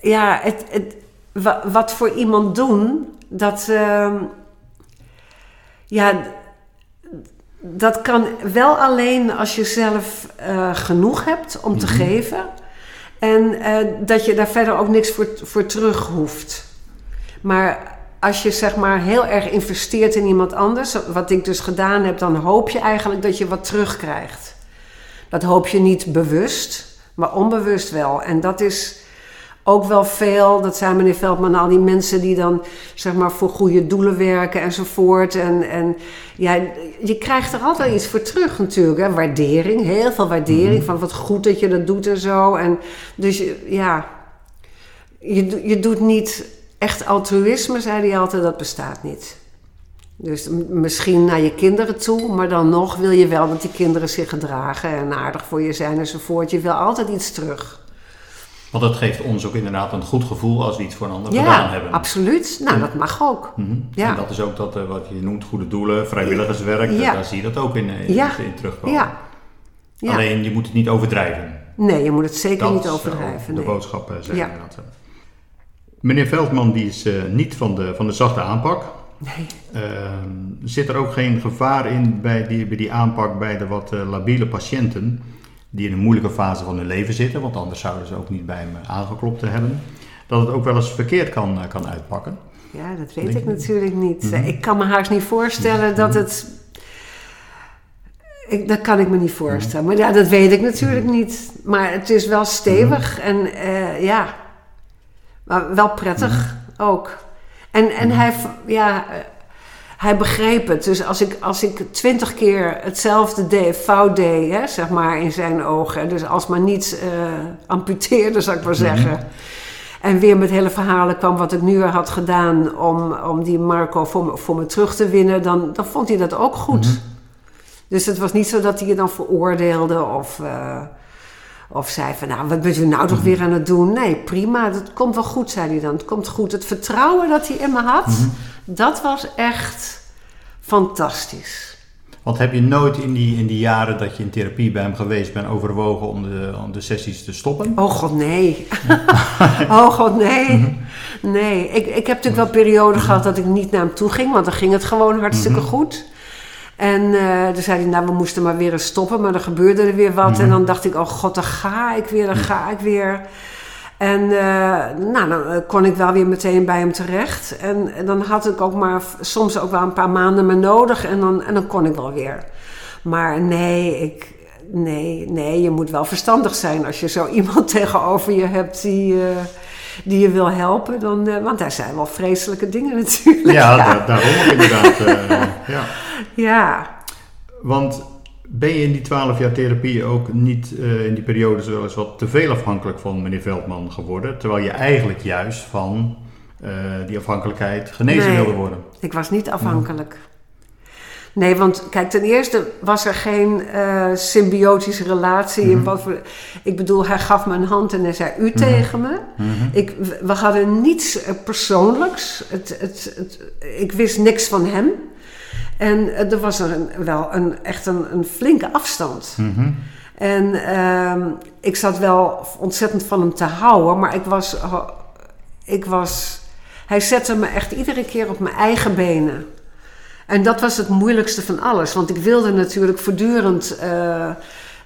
Ja, het, het, wa- wat voor iemand doen, dat... ehm, ja, dat kan wel alleen als je zelf eh, genoeg hebt om te Mhm. geven. En eh, dat je daar verder ook niks voor, voor terug hoeft. Maar als je zeg maar heel erg investeert in iemand anders, wat ik dus gedaan heb, dan hoop je eigenlijk dat je wat terugkrijgt. Dat hoop je niet bewust, maar onbewust wel. En dat is ook wel veel. Dat zijn meneer Veldman, al die mensen die dan zeg maar voor goede doelen werken enzovoort. En, en ja, je krijgt er altijd iets voor terug natuurlijk. Hè? Waardering, heel veel waardering. Mhm. Van wat goed dat je dat doet en zo. En dus ja, je, je doet niet echt altruïsme, zei hij altijd, dat bestaat niet. Dus misschien naar je kinderen toe, maar dan nog wil je wel dat die kinderen zich gedragen en aardig voor je zijn enzovoort. Je wil altijd iets terug. Want dat geeft ons ook inderdaad een goed gevoel als we iets voor een ander gedaan Ja, hebben. absoluut. Nou, En- dat mag ook. Mhm. Ja. En dat is ook dat, eh, wat je noemt goede doelen, vrijwilligerswerk, Ja. daar zie je dat ook in, eh, in, Ja. in terugkomen. Ja. ja. Alleen je moet het niet overdrijven. Nee, je moet het zeker Dat niet overdrijven. De nee. boodschap eh, zijn Ja. inderdaad. Meneer Veldman die is niet van de, van de zachte aanpak. Nee. Ehm, zit er ook geen gevaar in bij die, bij die aanpak bij de wat eh, labiele patiënten die in een moeilijke fase van hun leven zitten, want anders zouden ze ook niet bij hem eh, aangeklopt te hebben, dat het ook wel eens verkeerd kan, eh, kan uitpakken? Ja, dat weet Denk ik natuurlijk niet. Mhm. Ik kan me haast niet voorstellen dat het. Ik, dat kan ik me niet voorstellen. Maar ja, dat weet ik natuurlijk Mhm. niet. Maar het is wel stevig en ja, maar wel prettig Mhm. ook. En, en hij, v- ja, eh, hij begreep het. Dus als ik, als ik twintig keer hetzelfde deed, fout deed, hè, zeg maar, in zijn ogen. Dus als maar niets eh, amputeerde, zou ik maar zeggen. En weer met hele verhalen kwam wat ik nu weer had gedaan om, om die Marco voor me, voor me terug te winnen, dan, dan vond hij dat ook goed. Mhm. Dus het was niet zo dat hij je dan veroordeelde of, eh, of zei van nou, wat bent u nou toch weer aan het doen? Nee, prima, dat komt wel goed, zei hij dan. Het komt goed. Het vertrouwen dat hij in me had, Mhm. dat was echt fantastisch. Want heb je nooit in die, in die jaren dat je in therapie bij hem geweest bent overwogen om de, om de sessies te stoppen? Oh god, nee. oh god, nee. Nee, ik, ik heb natuurlijk wel perioden gehad dat ik niet naar hem toe ging, want dan ging het gewoon hartstikke goed. En eh toen zei hij, nou, we moesten maar weer eens stoppen, maar dan gebeurde er weer wat. En dan dacht ik, oh god, dan ga ik weer, dan ga ik weer. En eh, nou, dan eh, kon ik wel weer meteen bij hem terecht. En, en dan had ik ook maar soms ook wel een paar maanden me nodig en dan, en dan kon ik wel weer. Maar nee, ik, nee, nee, je moet wel verstandig zijn als je zo iemand tegenover je hebt die, die je wil helpen. Dan, want daar zijn wel vreselijke dingen natuurlijk. Ja, da- daarom inderdaad. ja. Ja. Want ben je in die twaalf jaar therapie ook niet eh, in die periode zo wel eens wat te veel afhankelijk van meneer Veldman geworden? Terwijl je eigenlijk juist van eh, die afhankelijkheid genezen Nee. wilde worden. Ik was niet afhankelijk. Nee, want kijk, ten eerste was er geen eh, symbiotische relatie. Mhm. Wat voor, ik bedoel, hij gaf me een hand en hij zei u tegen me. Mhm. Ik, we hadden niets persoonlijks. Het, het, het, ik wist niks van hem. En eh, er was een, wel een, echt een, een flinke afstand. Mhm. En ehm, ik zat wel ontzettend van hem te houden, maar ik was, ik was. Hij zette me echt iedere keer op mijn eigen benen. En dat was het moeilijkste van alles, want ik wilde natuurlijk voortdurend. eh,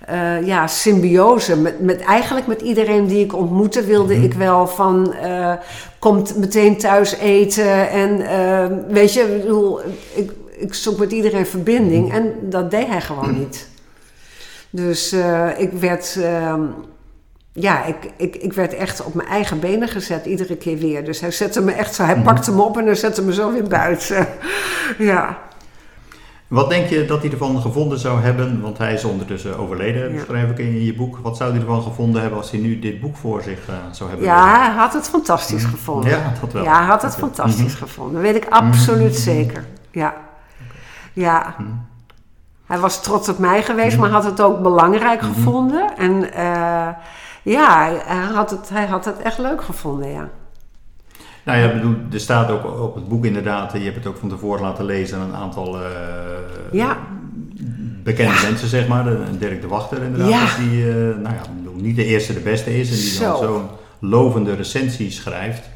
eh, ja, symbiose. Met, met, eigenlijk met iedereen die ik ontmoette wilde ik wel van... eh, komt meteen thuis eten en eh, weet je, ik bedoel, ik, ik zoek met iedereen verbinding. En dat deed hij gewoon niet. Dus eh, ik werd... ehm, ja, ik, ik, ik werd echt op mijn eigen benen gezet, iedere keer weer. Dus hij zette me echt zo, hij pakte me op en hij zette me zo weer buiten. ja. Wat denk je dat hij ervan gevonden zou hebben? Want hij is ondertussen overleden, Ja. beschrijf ik in je boek. Wat zou hij ervan gevonden hebben als hij nu dit boek voor zich eh, zou hebben? ja, hij had het fantastisch gevonden. Ja, dat wel. Ja, hij had het fantastisch Mhm. gevonden. Dat weet ik absoluut zeker. Ja. Ja. Hij was trots op mij geweest, maar had het ook belangrijk Mhm. gevonden. En eh, ja, hij, had het, hij had het echt leuk gevonden, ja. Nou ja, bedoel, er staat ook op het boek inderdaad, je hebt het ook van tevoren laten lezen, een aantal eh, Ja. bekende mensen, zeg maar. Dirk de Wachter inderdaad, Ja. die eh, nou ja, bedoel, niet de eerste de beste is en die dan Zo. zo'n lovende recensie schrijft.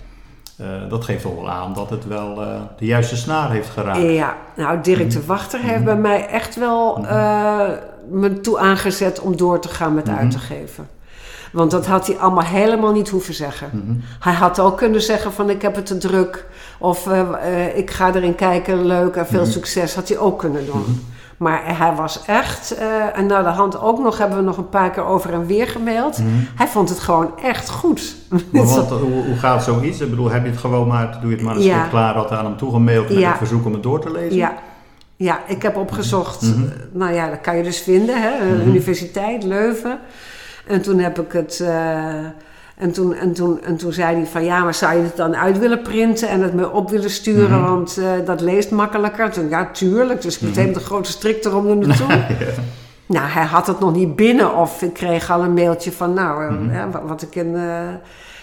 Eh, dat geeft toch wel aan dat het wel eh, de juiste snaar heeft geraakt. Ja, nou, Dirk de Wachter heeft bij mij echt wel eh, me toe aangezet om door te gaan met Mhm. uit te geven. Want dat had hij allemaal helemaal niet hoeven zeggen. Mhm. Hij had ook kunnen zeggen van ik heb het te druk. Of ik ga erin kijken, leuk en veel Mhm. succes. Had hij ook kunnen doen. Maar hij was echt, eh, en naar de hand ook nog, hebben we nog een paar keer over en weer gemaild. Mhm. Hij vond het gewoon echt goed. Maar wat, hoe, hoe gaat zoiets? Ik bedoel, heb je het gewoon maar, doe je het maar een Ja. klaar, had aan hem toegemaild met Ja. het verzoek om het door te lezen? Ja. ja, ik heb opgezocht, Mhm. eh, nou ja, dat kan je dus vinden, hè, een Mhm. universiteit, Leuven. En toen heb ik het, eh, en, toen, en, toen, en toen zei hij van ja, maar zou je het dan uit willen printen en het me op willen sturen, Mhm. want eh, dat leest makkelijker. Toen, ja, tuurlijk, dus ik Mhm. meteen met een grote strik erom er naartoe. Nou, hij had het nog niet binnen of ik kreeg al een mailtje van nou, eh, Mhm. ja, wat, wat ik in... eh,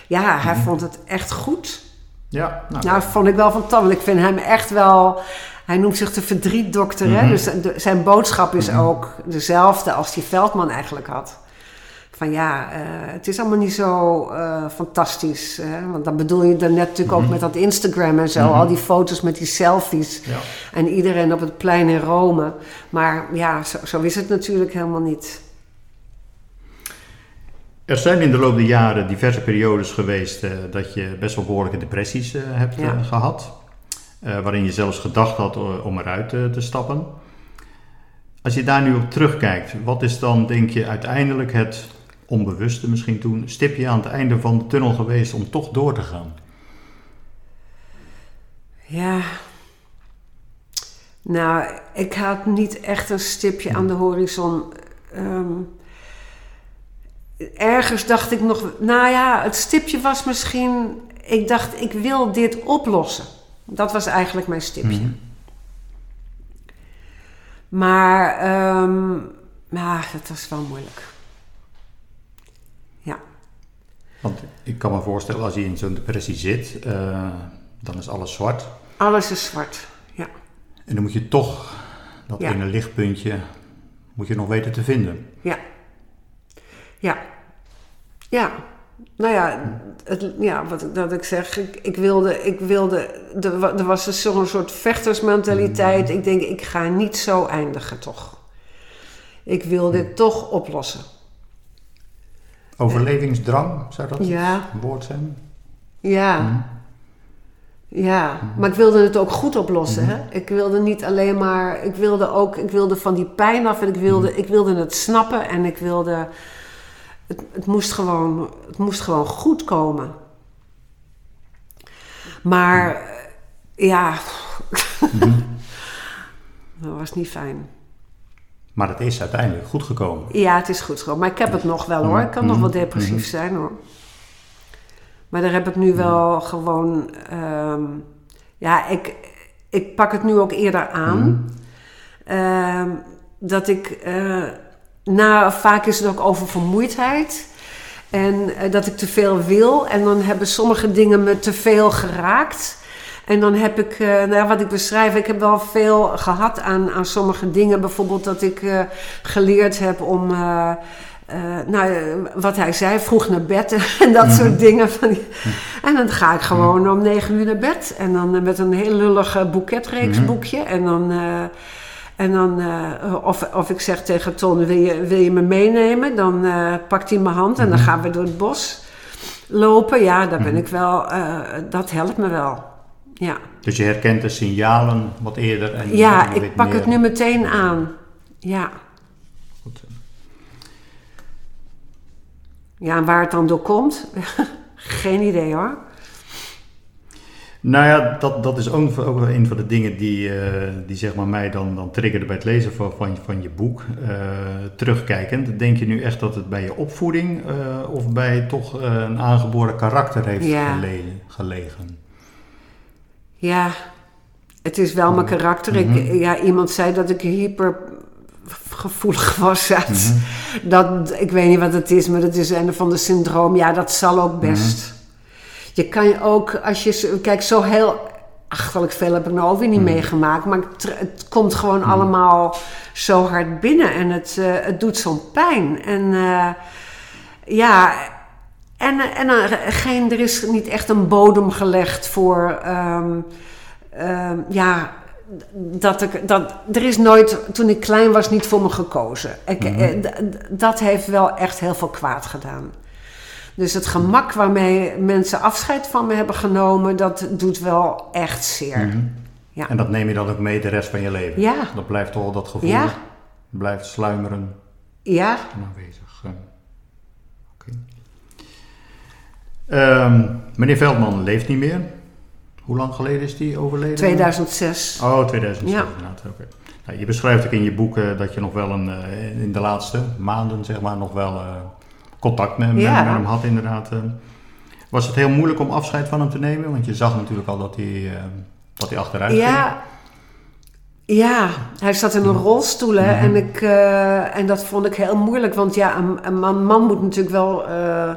ja, hij vond het echt goed. Ja, nou, Nou, dat vond ik wel fantastisch. Ik vind hem echt wel... Hij noemt zich de verdrietdokter, hè? Dus de- zijn boodschap is ook dezelfde als die Veldman eigenlijk had. Van ja, eh, het is allemaal niet zo eh, fantastisch. Hè? Want dan bedoel je dan net natuurlijk ook Mhm. met dat Instagram en zo. Mhm. Al die foto's met die selfies. ja. En iedereen op het plein in Rome. Maar ja, zo, zo is het natuurlijk helemaal niet. Er zijn in de loop der jaren diverse periodes geweest eh, dat je best wel behoorlijke depressies hebt Ja. eh, gehad. Eh, waarin je zelfs gedacht had om eruit te stappen. Als je daar nu op terugkijkt, wat is dan, denk je, uiteindelijk het onbewuste misschien toen stipje aan het einde van de tunnel geweest om toch door te gaan? Ja. Nou, ik had niet echt een stipje aan de horizon. Ehm, ergens dacht ik nog, nou ja, het stipje was misschien, ik dacht, ik wil dit oplossen. Dat was eigenlijk mijn stipje. Mhm. Maar, ehm ja, dat was wel moeilijk. Ja. Want ik kan me voorstellen, als je in zo'n depressie zit, eh, dan is alles zwart. Alles is zwart. Ja. En dan moet je toch dat Ja. ene lichtpuntje moet je nog weten te vinden. Ja. Ja. Ja. Nou ja, het, ja wat ik, dat ik zeg, ik, ik wilde, ik wilde, er, er was dus zo'n soort vechtersmentaliteit. Ik denk, ik ga niet zo eindigen toch. Ik wil dit toch oplossen. Overlevingsdrang, zou dat Ja. een woord zijn? Ja. Mhm. Ja, maar ik wilde het ook goed oplossen. Hè? Ik wilde niet alleen maar, ik wilde ook, ik wilde van die pijn af en ik wilde, ik wilde het snappen en ik wilde, het, het, moest gewoon, het moest gewoon goed komen. Maar ja, dat was niet fijn. Maar het is uiteindelijk goed gekomen. Ja, het is goed gekomen. Maar ik heb het nog wel hoor. Ik kan nog wel Mhm. depressief Mhm. zijn hoor. Maar daar heb ik nu wel gewoon. ehm, ja, ik, ik pak het nu ook eerder aan. Ehm, dat ik. eh nou, vaak is het ook over vermoeidheid. En eh, dat ik te veel wil. En dan hebben sommige dingen me te veel geraakt. En dan heb ik, eh, nou wat ik beschrijf, ik heb wel veel gehad aan, aan sommige dingen. Bijvoorbeeld dat ik eh, geleerd heb om, eh, nou, wat hij zei, vroeg naar bed en dat soort dingen. Van die- En dan ga ik gewoon om negen uur naar bed. En dan met een heel lullig boeketreeksboekje. En dan... en dan, of, of ik zeg tegen Ton, wil je, wil je me meenemen? Dan eh, pakt hij mijn hand en dan gaan we door het bos lopen. Ja, daar ben ik wel, dat helpt me wel. Ja, Dus je herkent de signalen wat eerder. En ja ik pak meer- het nu meteen aan. Ja. Goed. ja, en waar het dan door komt, geen idee hoor. Nou ja, dat, dat is ook, ook wel een van de dingen die, eh, die zeg maar mij dan, dan triggerde bij het lezen van, van, van je boek. Eh, terugkijkend, denk je nu echt dat het bij je opvoeding eh, of bij toch een aangeboren karakter heeft Ja. gelegen? Ja, het is wel mijn karakter. Mhm. ik, ja, iemand zei dat ik hyper gevoelig was. Het- dat, ik weet niet wat het is, maar dat is een van de syndroom. Ja, dat zal ook best. Je kan ook, als je... Kijk, zo heel achterlijk veel heb ik nou ook weer niet meegemaakt. Maar het, het komt gewoon allemaal zo hard binnen. En het, eh, het doet zo'n pijn. En eh, ja... En, en eh, geen, er is niet echt een bodem gelegd voor... ehm, ehm, ja, dat ik, dat, er is nooit, toen ik klein was, niet voor me gekozen. Ik, eh, d- d- dat heeft wel echt heel veel kwaad gedaan. Dus het gemak waarmee mensen afscheid van me hebben genomen, dat doet wel echt zeer. Mhm. Ja. En dat neem je dan ook mee de rest van je leven? Ja. Dat blijft toch dat gevoel? Ja. Blijft sluimeren Ja, aanwezig. eh. Oké. Ehm, meneer Veldman leeft niet meer. Hoe lang geleden is die overleden? 2006. Oh, 2006 Ja. inderdaad. Nou, je beschrijft ook in je boek eh, dat je nog wel een, eh, in de laatste maanden zeg maar, nog wel eh, contact met, met- Ja. met hem had inderdaad. was het heel moeilijk om afscheid van hem te nemen? Want je zag natuurlijk al dat hij, dat hij achteruit ging. Ja, ja, hij zat in een rolstoel hè, en, ik, eh, en dat vond ik heel moeilijk. Want ja, een, een man, man moet natuurlijk wel eh, eh,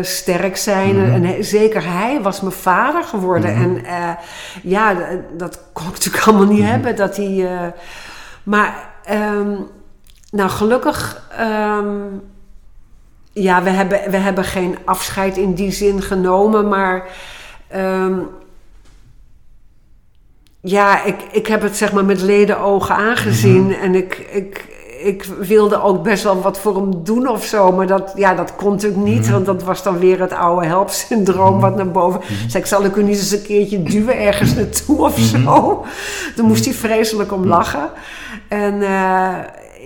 sterk zijn. En zeker hij was mijn vader geworden. En ja, dat kon ik natuurlijk allemaal niet hebben. Dat hij, maar ehm, nou, gelukkig... ehm, ja, we hebben, we hebben geen afscheid in die zin genomen, maar ehm, ja, ik, ik heb het zeg maar met leden ogen aangezien en ik, ik, ik wilde ook best wel wat voor hem doen of zo, maar dat, ja, dat kon natuurlijk niet, Mhm. want dat was dan weer het oude helpsyndroom wat naar boven. Zeg, ik zal ik u niet eens een keertje duwen ergens naartoe of Mhm. zo. Daar moest hij vreselijk om lachen. En eh,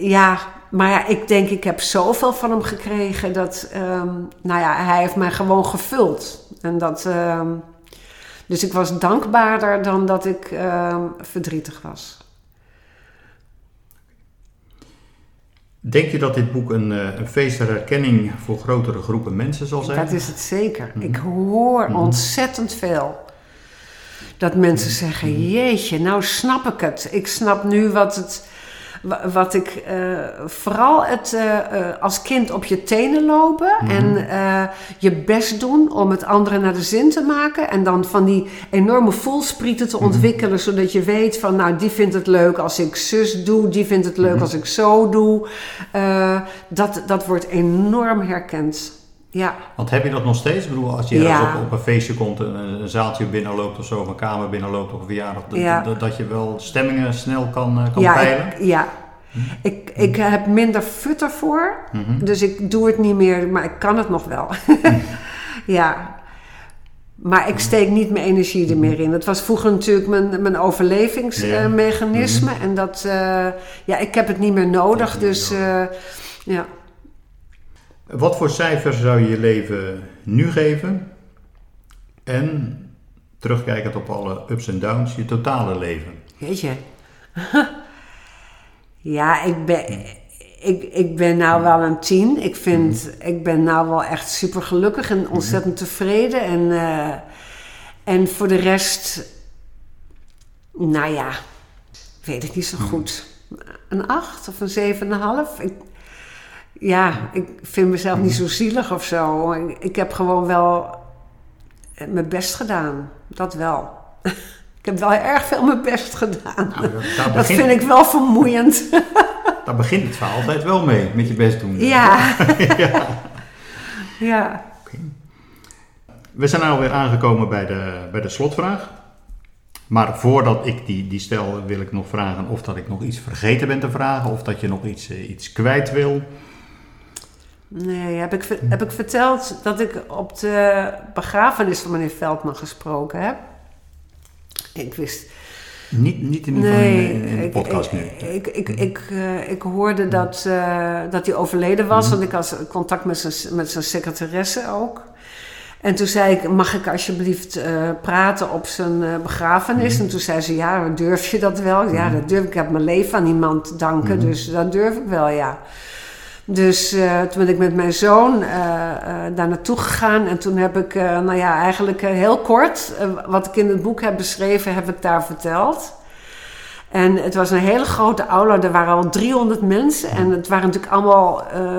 ja, maar ja, ik denk, ik heb zoveel van hem gekregen dat, ehm, nou ja, hij heeft mij gewoon gevuld. En dat, ehm, dus ik was dankbaarder dan dat ik ehm, verdrietig was. Denk je dat dit boek een, eh, een feest herkenning voor grotere groepen mensen zal zijn? Dat is het zeker. Mhm. Ik hoor Mhm. ontzettend veel. Dat mensen Mhm. zeggen, jeetje, nou snap ik het. Ik snap nu wat het... wa- Wat ik eh, vooral het eh, eh, als kind op je tenen lopen Mhm. en je best doen om het andere naar de zin te maken. En dan van die enorme voelsprieten te Mhm. ontwikkelen, zodat je weet van, nou, die vindt het leuk als ik zus doe, die vindt het leuk Mhm. als ik zo doe. Dat, dat wordt enorm herkend. Ja. Want heb je dat nog steeds? Ik bedoel, als je Ja. op, op een feestje komt, een, een zaaltje binnenloopt of zo, of een kamer binnenloopt of een verjaardag, dat- Ja. dat, je wel stemmingen snel kan, eh, kan ja, peilen? ik, ja. Ik, ik heb minder fut ervoor. Mhm. Dus ik doe het niet meer, maar ik kan het nog wel. ja. Maar ik steek niet mijn energie er meer in. Dat was vroeger natuurlijk mijn, mijn overlevingsmechanisme. En dat, eh, ja, ik heb het niet meer nodig. Dus eh, ja. Wat voor cijfer zou je je leven nu geven? En terugkijkend op alle ups en downs, je totale leven. Weet je. ja, ik ben, ik, ik ben nou wel een tien. Ik vind, ik ben nou wel echt super gelukkig en ontzettend tevreden. En, eh, en voor de rest, nou ja, weet ik niet zo goed. Een acht of een zeven en een half. Ik, ja, ik vind mezelf niet zo zielig of zo. Ik, heb gewoon wel mijn best gedaan. Dat wel. Ik heb wel erg veel mijn best gedaan. Nou, dat, vind ik wel vermoeiend. daar begint het verhaal altijd wel mee, met je best doen. Ja. ja. Ja. We zijn alweer aangekomen bij de, bij de slotvraag. Maar voordat ik die, die stel, wil ik nog vragen of dat ik nog iets vergeten ben te vragen. Of dat je nog iets, eh, iets kwijt wil. Nee, heb ik, heb ik verteld dat ik op de begrafenis van meneer Veldman gesproken heb? Ik wist... Niet, niet in, ieder geval Nee, in, in de ik, podcast nu. Ik, ik, ik, eh, ik hoorde dat, eh, dat hij overleden was, Mhm. want ik had contact met zijn, met zijn secretaresse ook. En toen zei ik, mag ik alsjeblieft eh, praten op zijn begrafenis? Mhm. En toen zei ze, ja, durf je dat wel? Ja, dat durf ik. Ik heb mijn leven aan iemand danken, Mhm. dus dat durf ik wel, ja. Dus eh, toen ben ik met mijn zoon eh, eh, daar naartoe gegaan. En toen heb ik, nou ja, eigenlijk heel kort... wat ik in het boek heb beschreven, heb ik daar verteld. En het was een hele grote aula. Er waren al 300 mensen. En het waren natuurlijk allemaal eh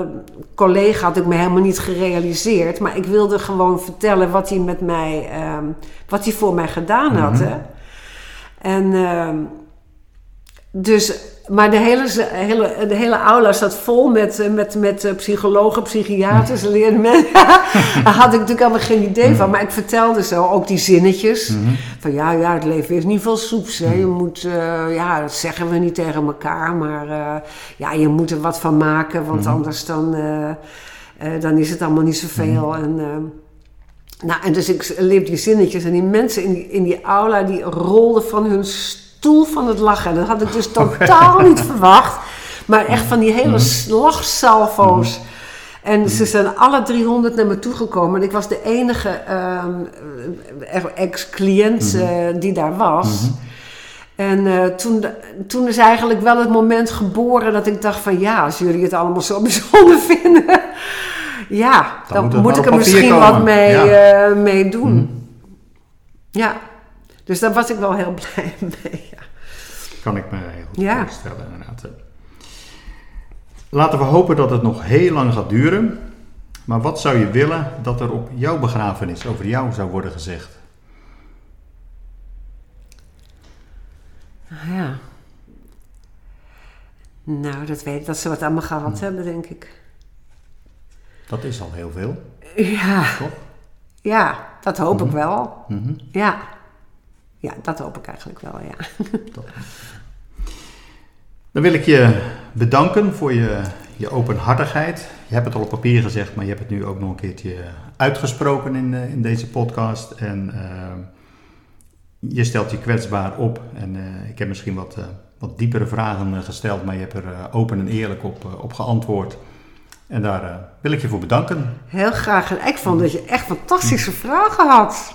collega's. Had ik me helemaal niet gerealiseerd. Maar ik wilde gewoon vertellen wat hij met mij... ehm, wat hij voor mij gedaan had, Mhm. hè. En... ehm, dus, maar de hele, hele, de hele aula zat vol met, eh, met, met eh, psychologen, psychiaters, mensen. Daar had ik natuurlijk helemaal geen idee van. Maar ik vertelde zo ook die zinnetjes. Mhm. Van ja, ja, het leven is niet veel soeps. Hè. Je moet, eh, ja, dat zeggen we niet tegen elkaar. Maar ja, je moet er wat van maken. Want Mhm. anders dan, dan is het allemaal niet zoveel. En, Nou, en dus ik leef die zinnetjes en die mensen in die, in die aula die rolden van hun stoel van het lachen. Dat had ik dus totaal niet verwacht. Maar echt van die hele lachsalvo's. En ze zijn alle 300 naar me toegekomen. En ik was de enige ehm, ex-cliënt eh, die daar was. En eh, toen, toen is eigenlijk wel het moment geboren dat ik dacht van... ja, als jullie het allemaal zo bijzonder vinden... ja, dan, moet ik er misschien komen. wat mee, Ja. eh, mee doen. Ja, dus daar was ik wel heel blij mee. Ja. Kan ik me heel goed Ja. voorstellen, inderdaad. Laten we hopen dat het nog heel lang gaat duren. Maar wat zou je willen dat er op jouw begrafenis over jou zou worden gezegd? ja. Nou, dat weet ik. Dat ze wat aan me gehad Hm. hebben, denk ik. Dat is al heel veel, Ja, toch? ja dat hoop ik wel. Mhm. Ja. Ja, dat hoop ik eigenlijk wel, ja. Dan wil ik je bedanken voor je, je openhartigheid. Je hebt het al op papier gezegd, maar je hebt het nu ook nog een keertje uitgesproken in, eh, in deze podcast. En eh, je stelt je kwetsbaar op. En eh, ik heb misschien wat, wat diepere vragen gesteld, maar je hebt er open en eerlijk op, op geantwoord. En daar wil ik je voor bedanken. Heel graag. En ik vond dat je echt fantastische vragen had.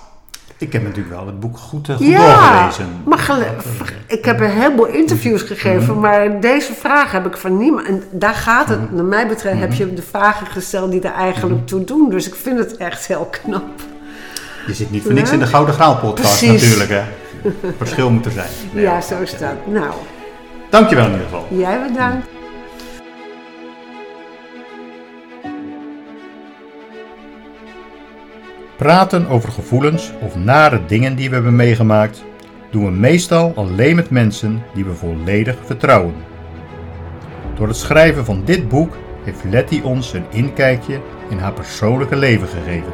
Ik heb natuurlijk wel het boek goed, eh, goed Ja, doorgelezen. maar gele- ik heb een heleboel interviews gegeven, Mhm. maar deze vraag heb ik van niemand. En daar gaat het, Mhm. naar mij betreft, heb je de vragen gesteld die er eigenlijk toe doen. Dus ik vind het echt heel knap. Je zit niet voor niks in de Gouden Graal podcast Precies. natuurlijk. Hè. Verschil moet er zijn. Nee, ja, zo is dat. Nou, Dankjewel in ieder geval. jij bedankt. Praten over gevoelens of nare dingen die we hebben meegemaakt, doen we meestal alleen met mensen die we volledig vertrouwen. Door het schrijven van dit boek heeft Letty ons een inkijkje in haar persoonlijke leven gegeven.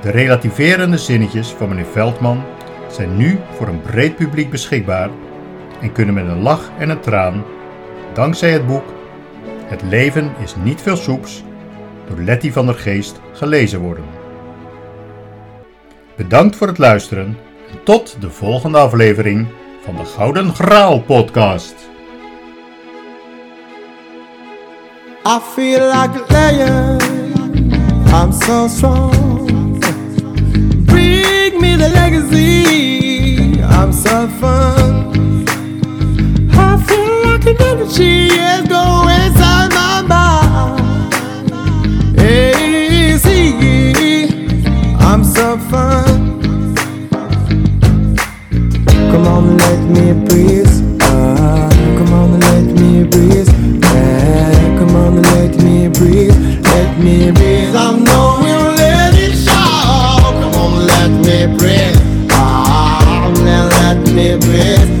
De relativerende zinnetjes van meneer Veldman zijn nu voor een breed publiek beschikbaar en kunnen met een lach en een traan, dankzij het boek Het leven is niet veel soeps, door Letty van der Geest gelezen worden. Bedankt voor het luisteren en tot de volgende aflevering van de Gouden Graal podcast. I feel like a lion. I'm so strong. Bring me the legacy. I'm so fun. I feel like an energy is going inside my mind. I'm fun. Come on, let me breathe. Ah, come on, let me breathe. Yeah, come on, let me breathe. Let me breathe. I it show. Come on, let me breathe. Ah, let me breathe.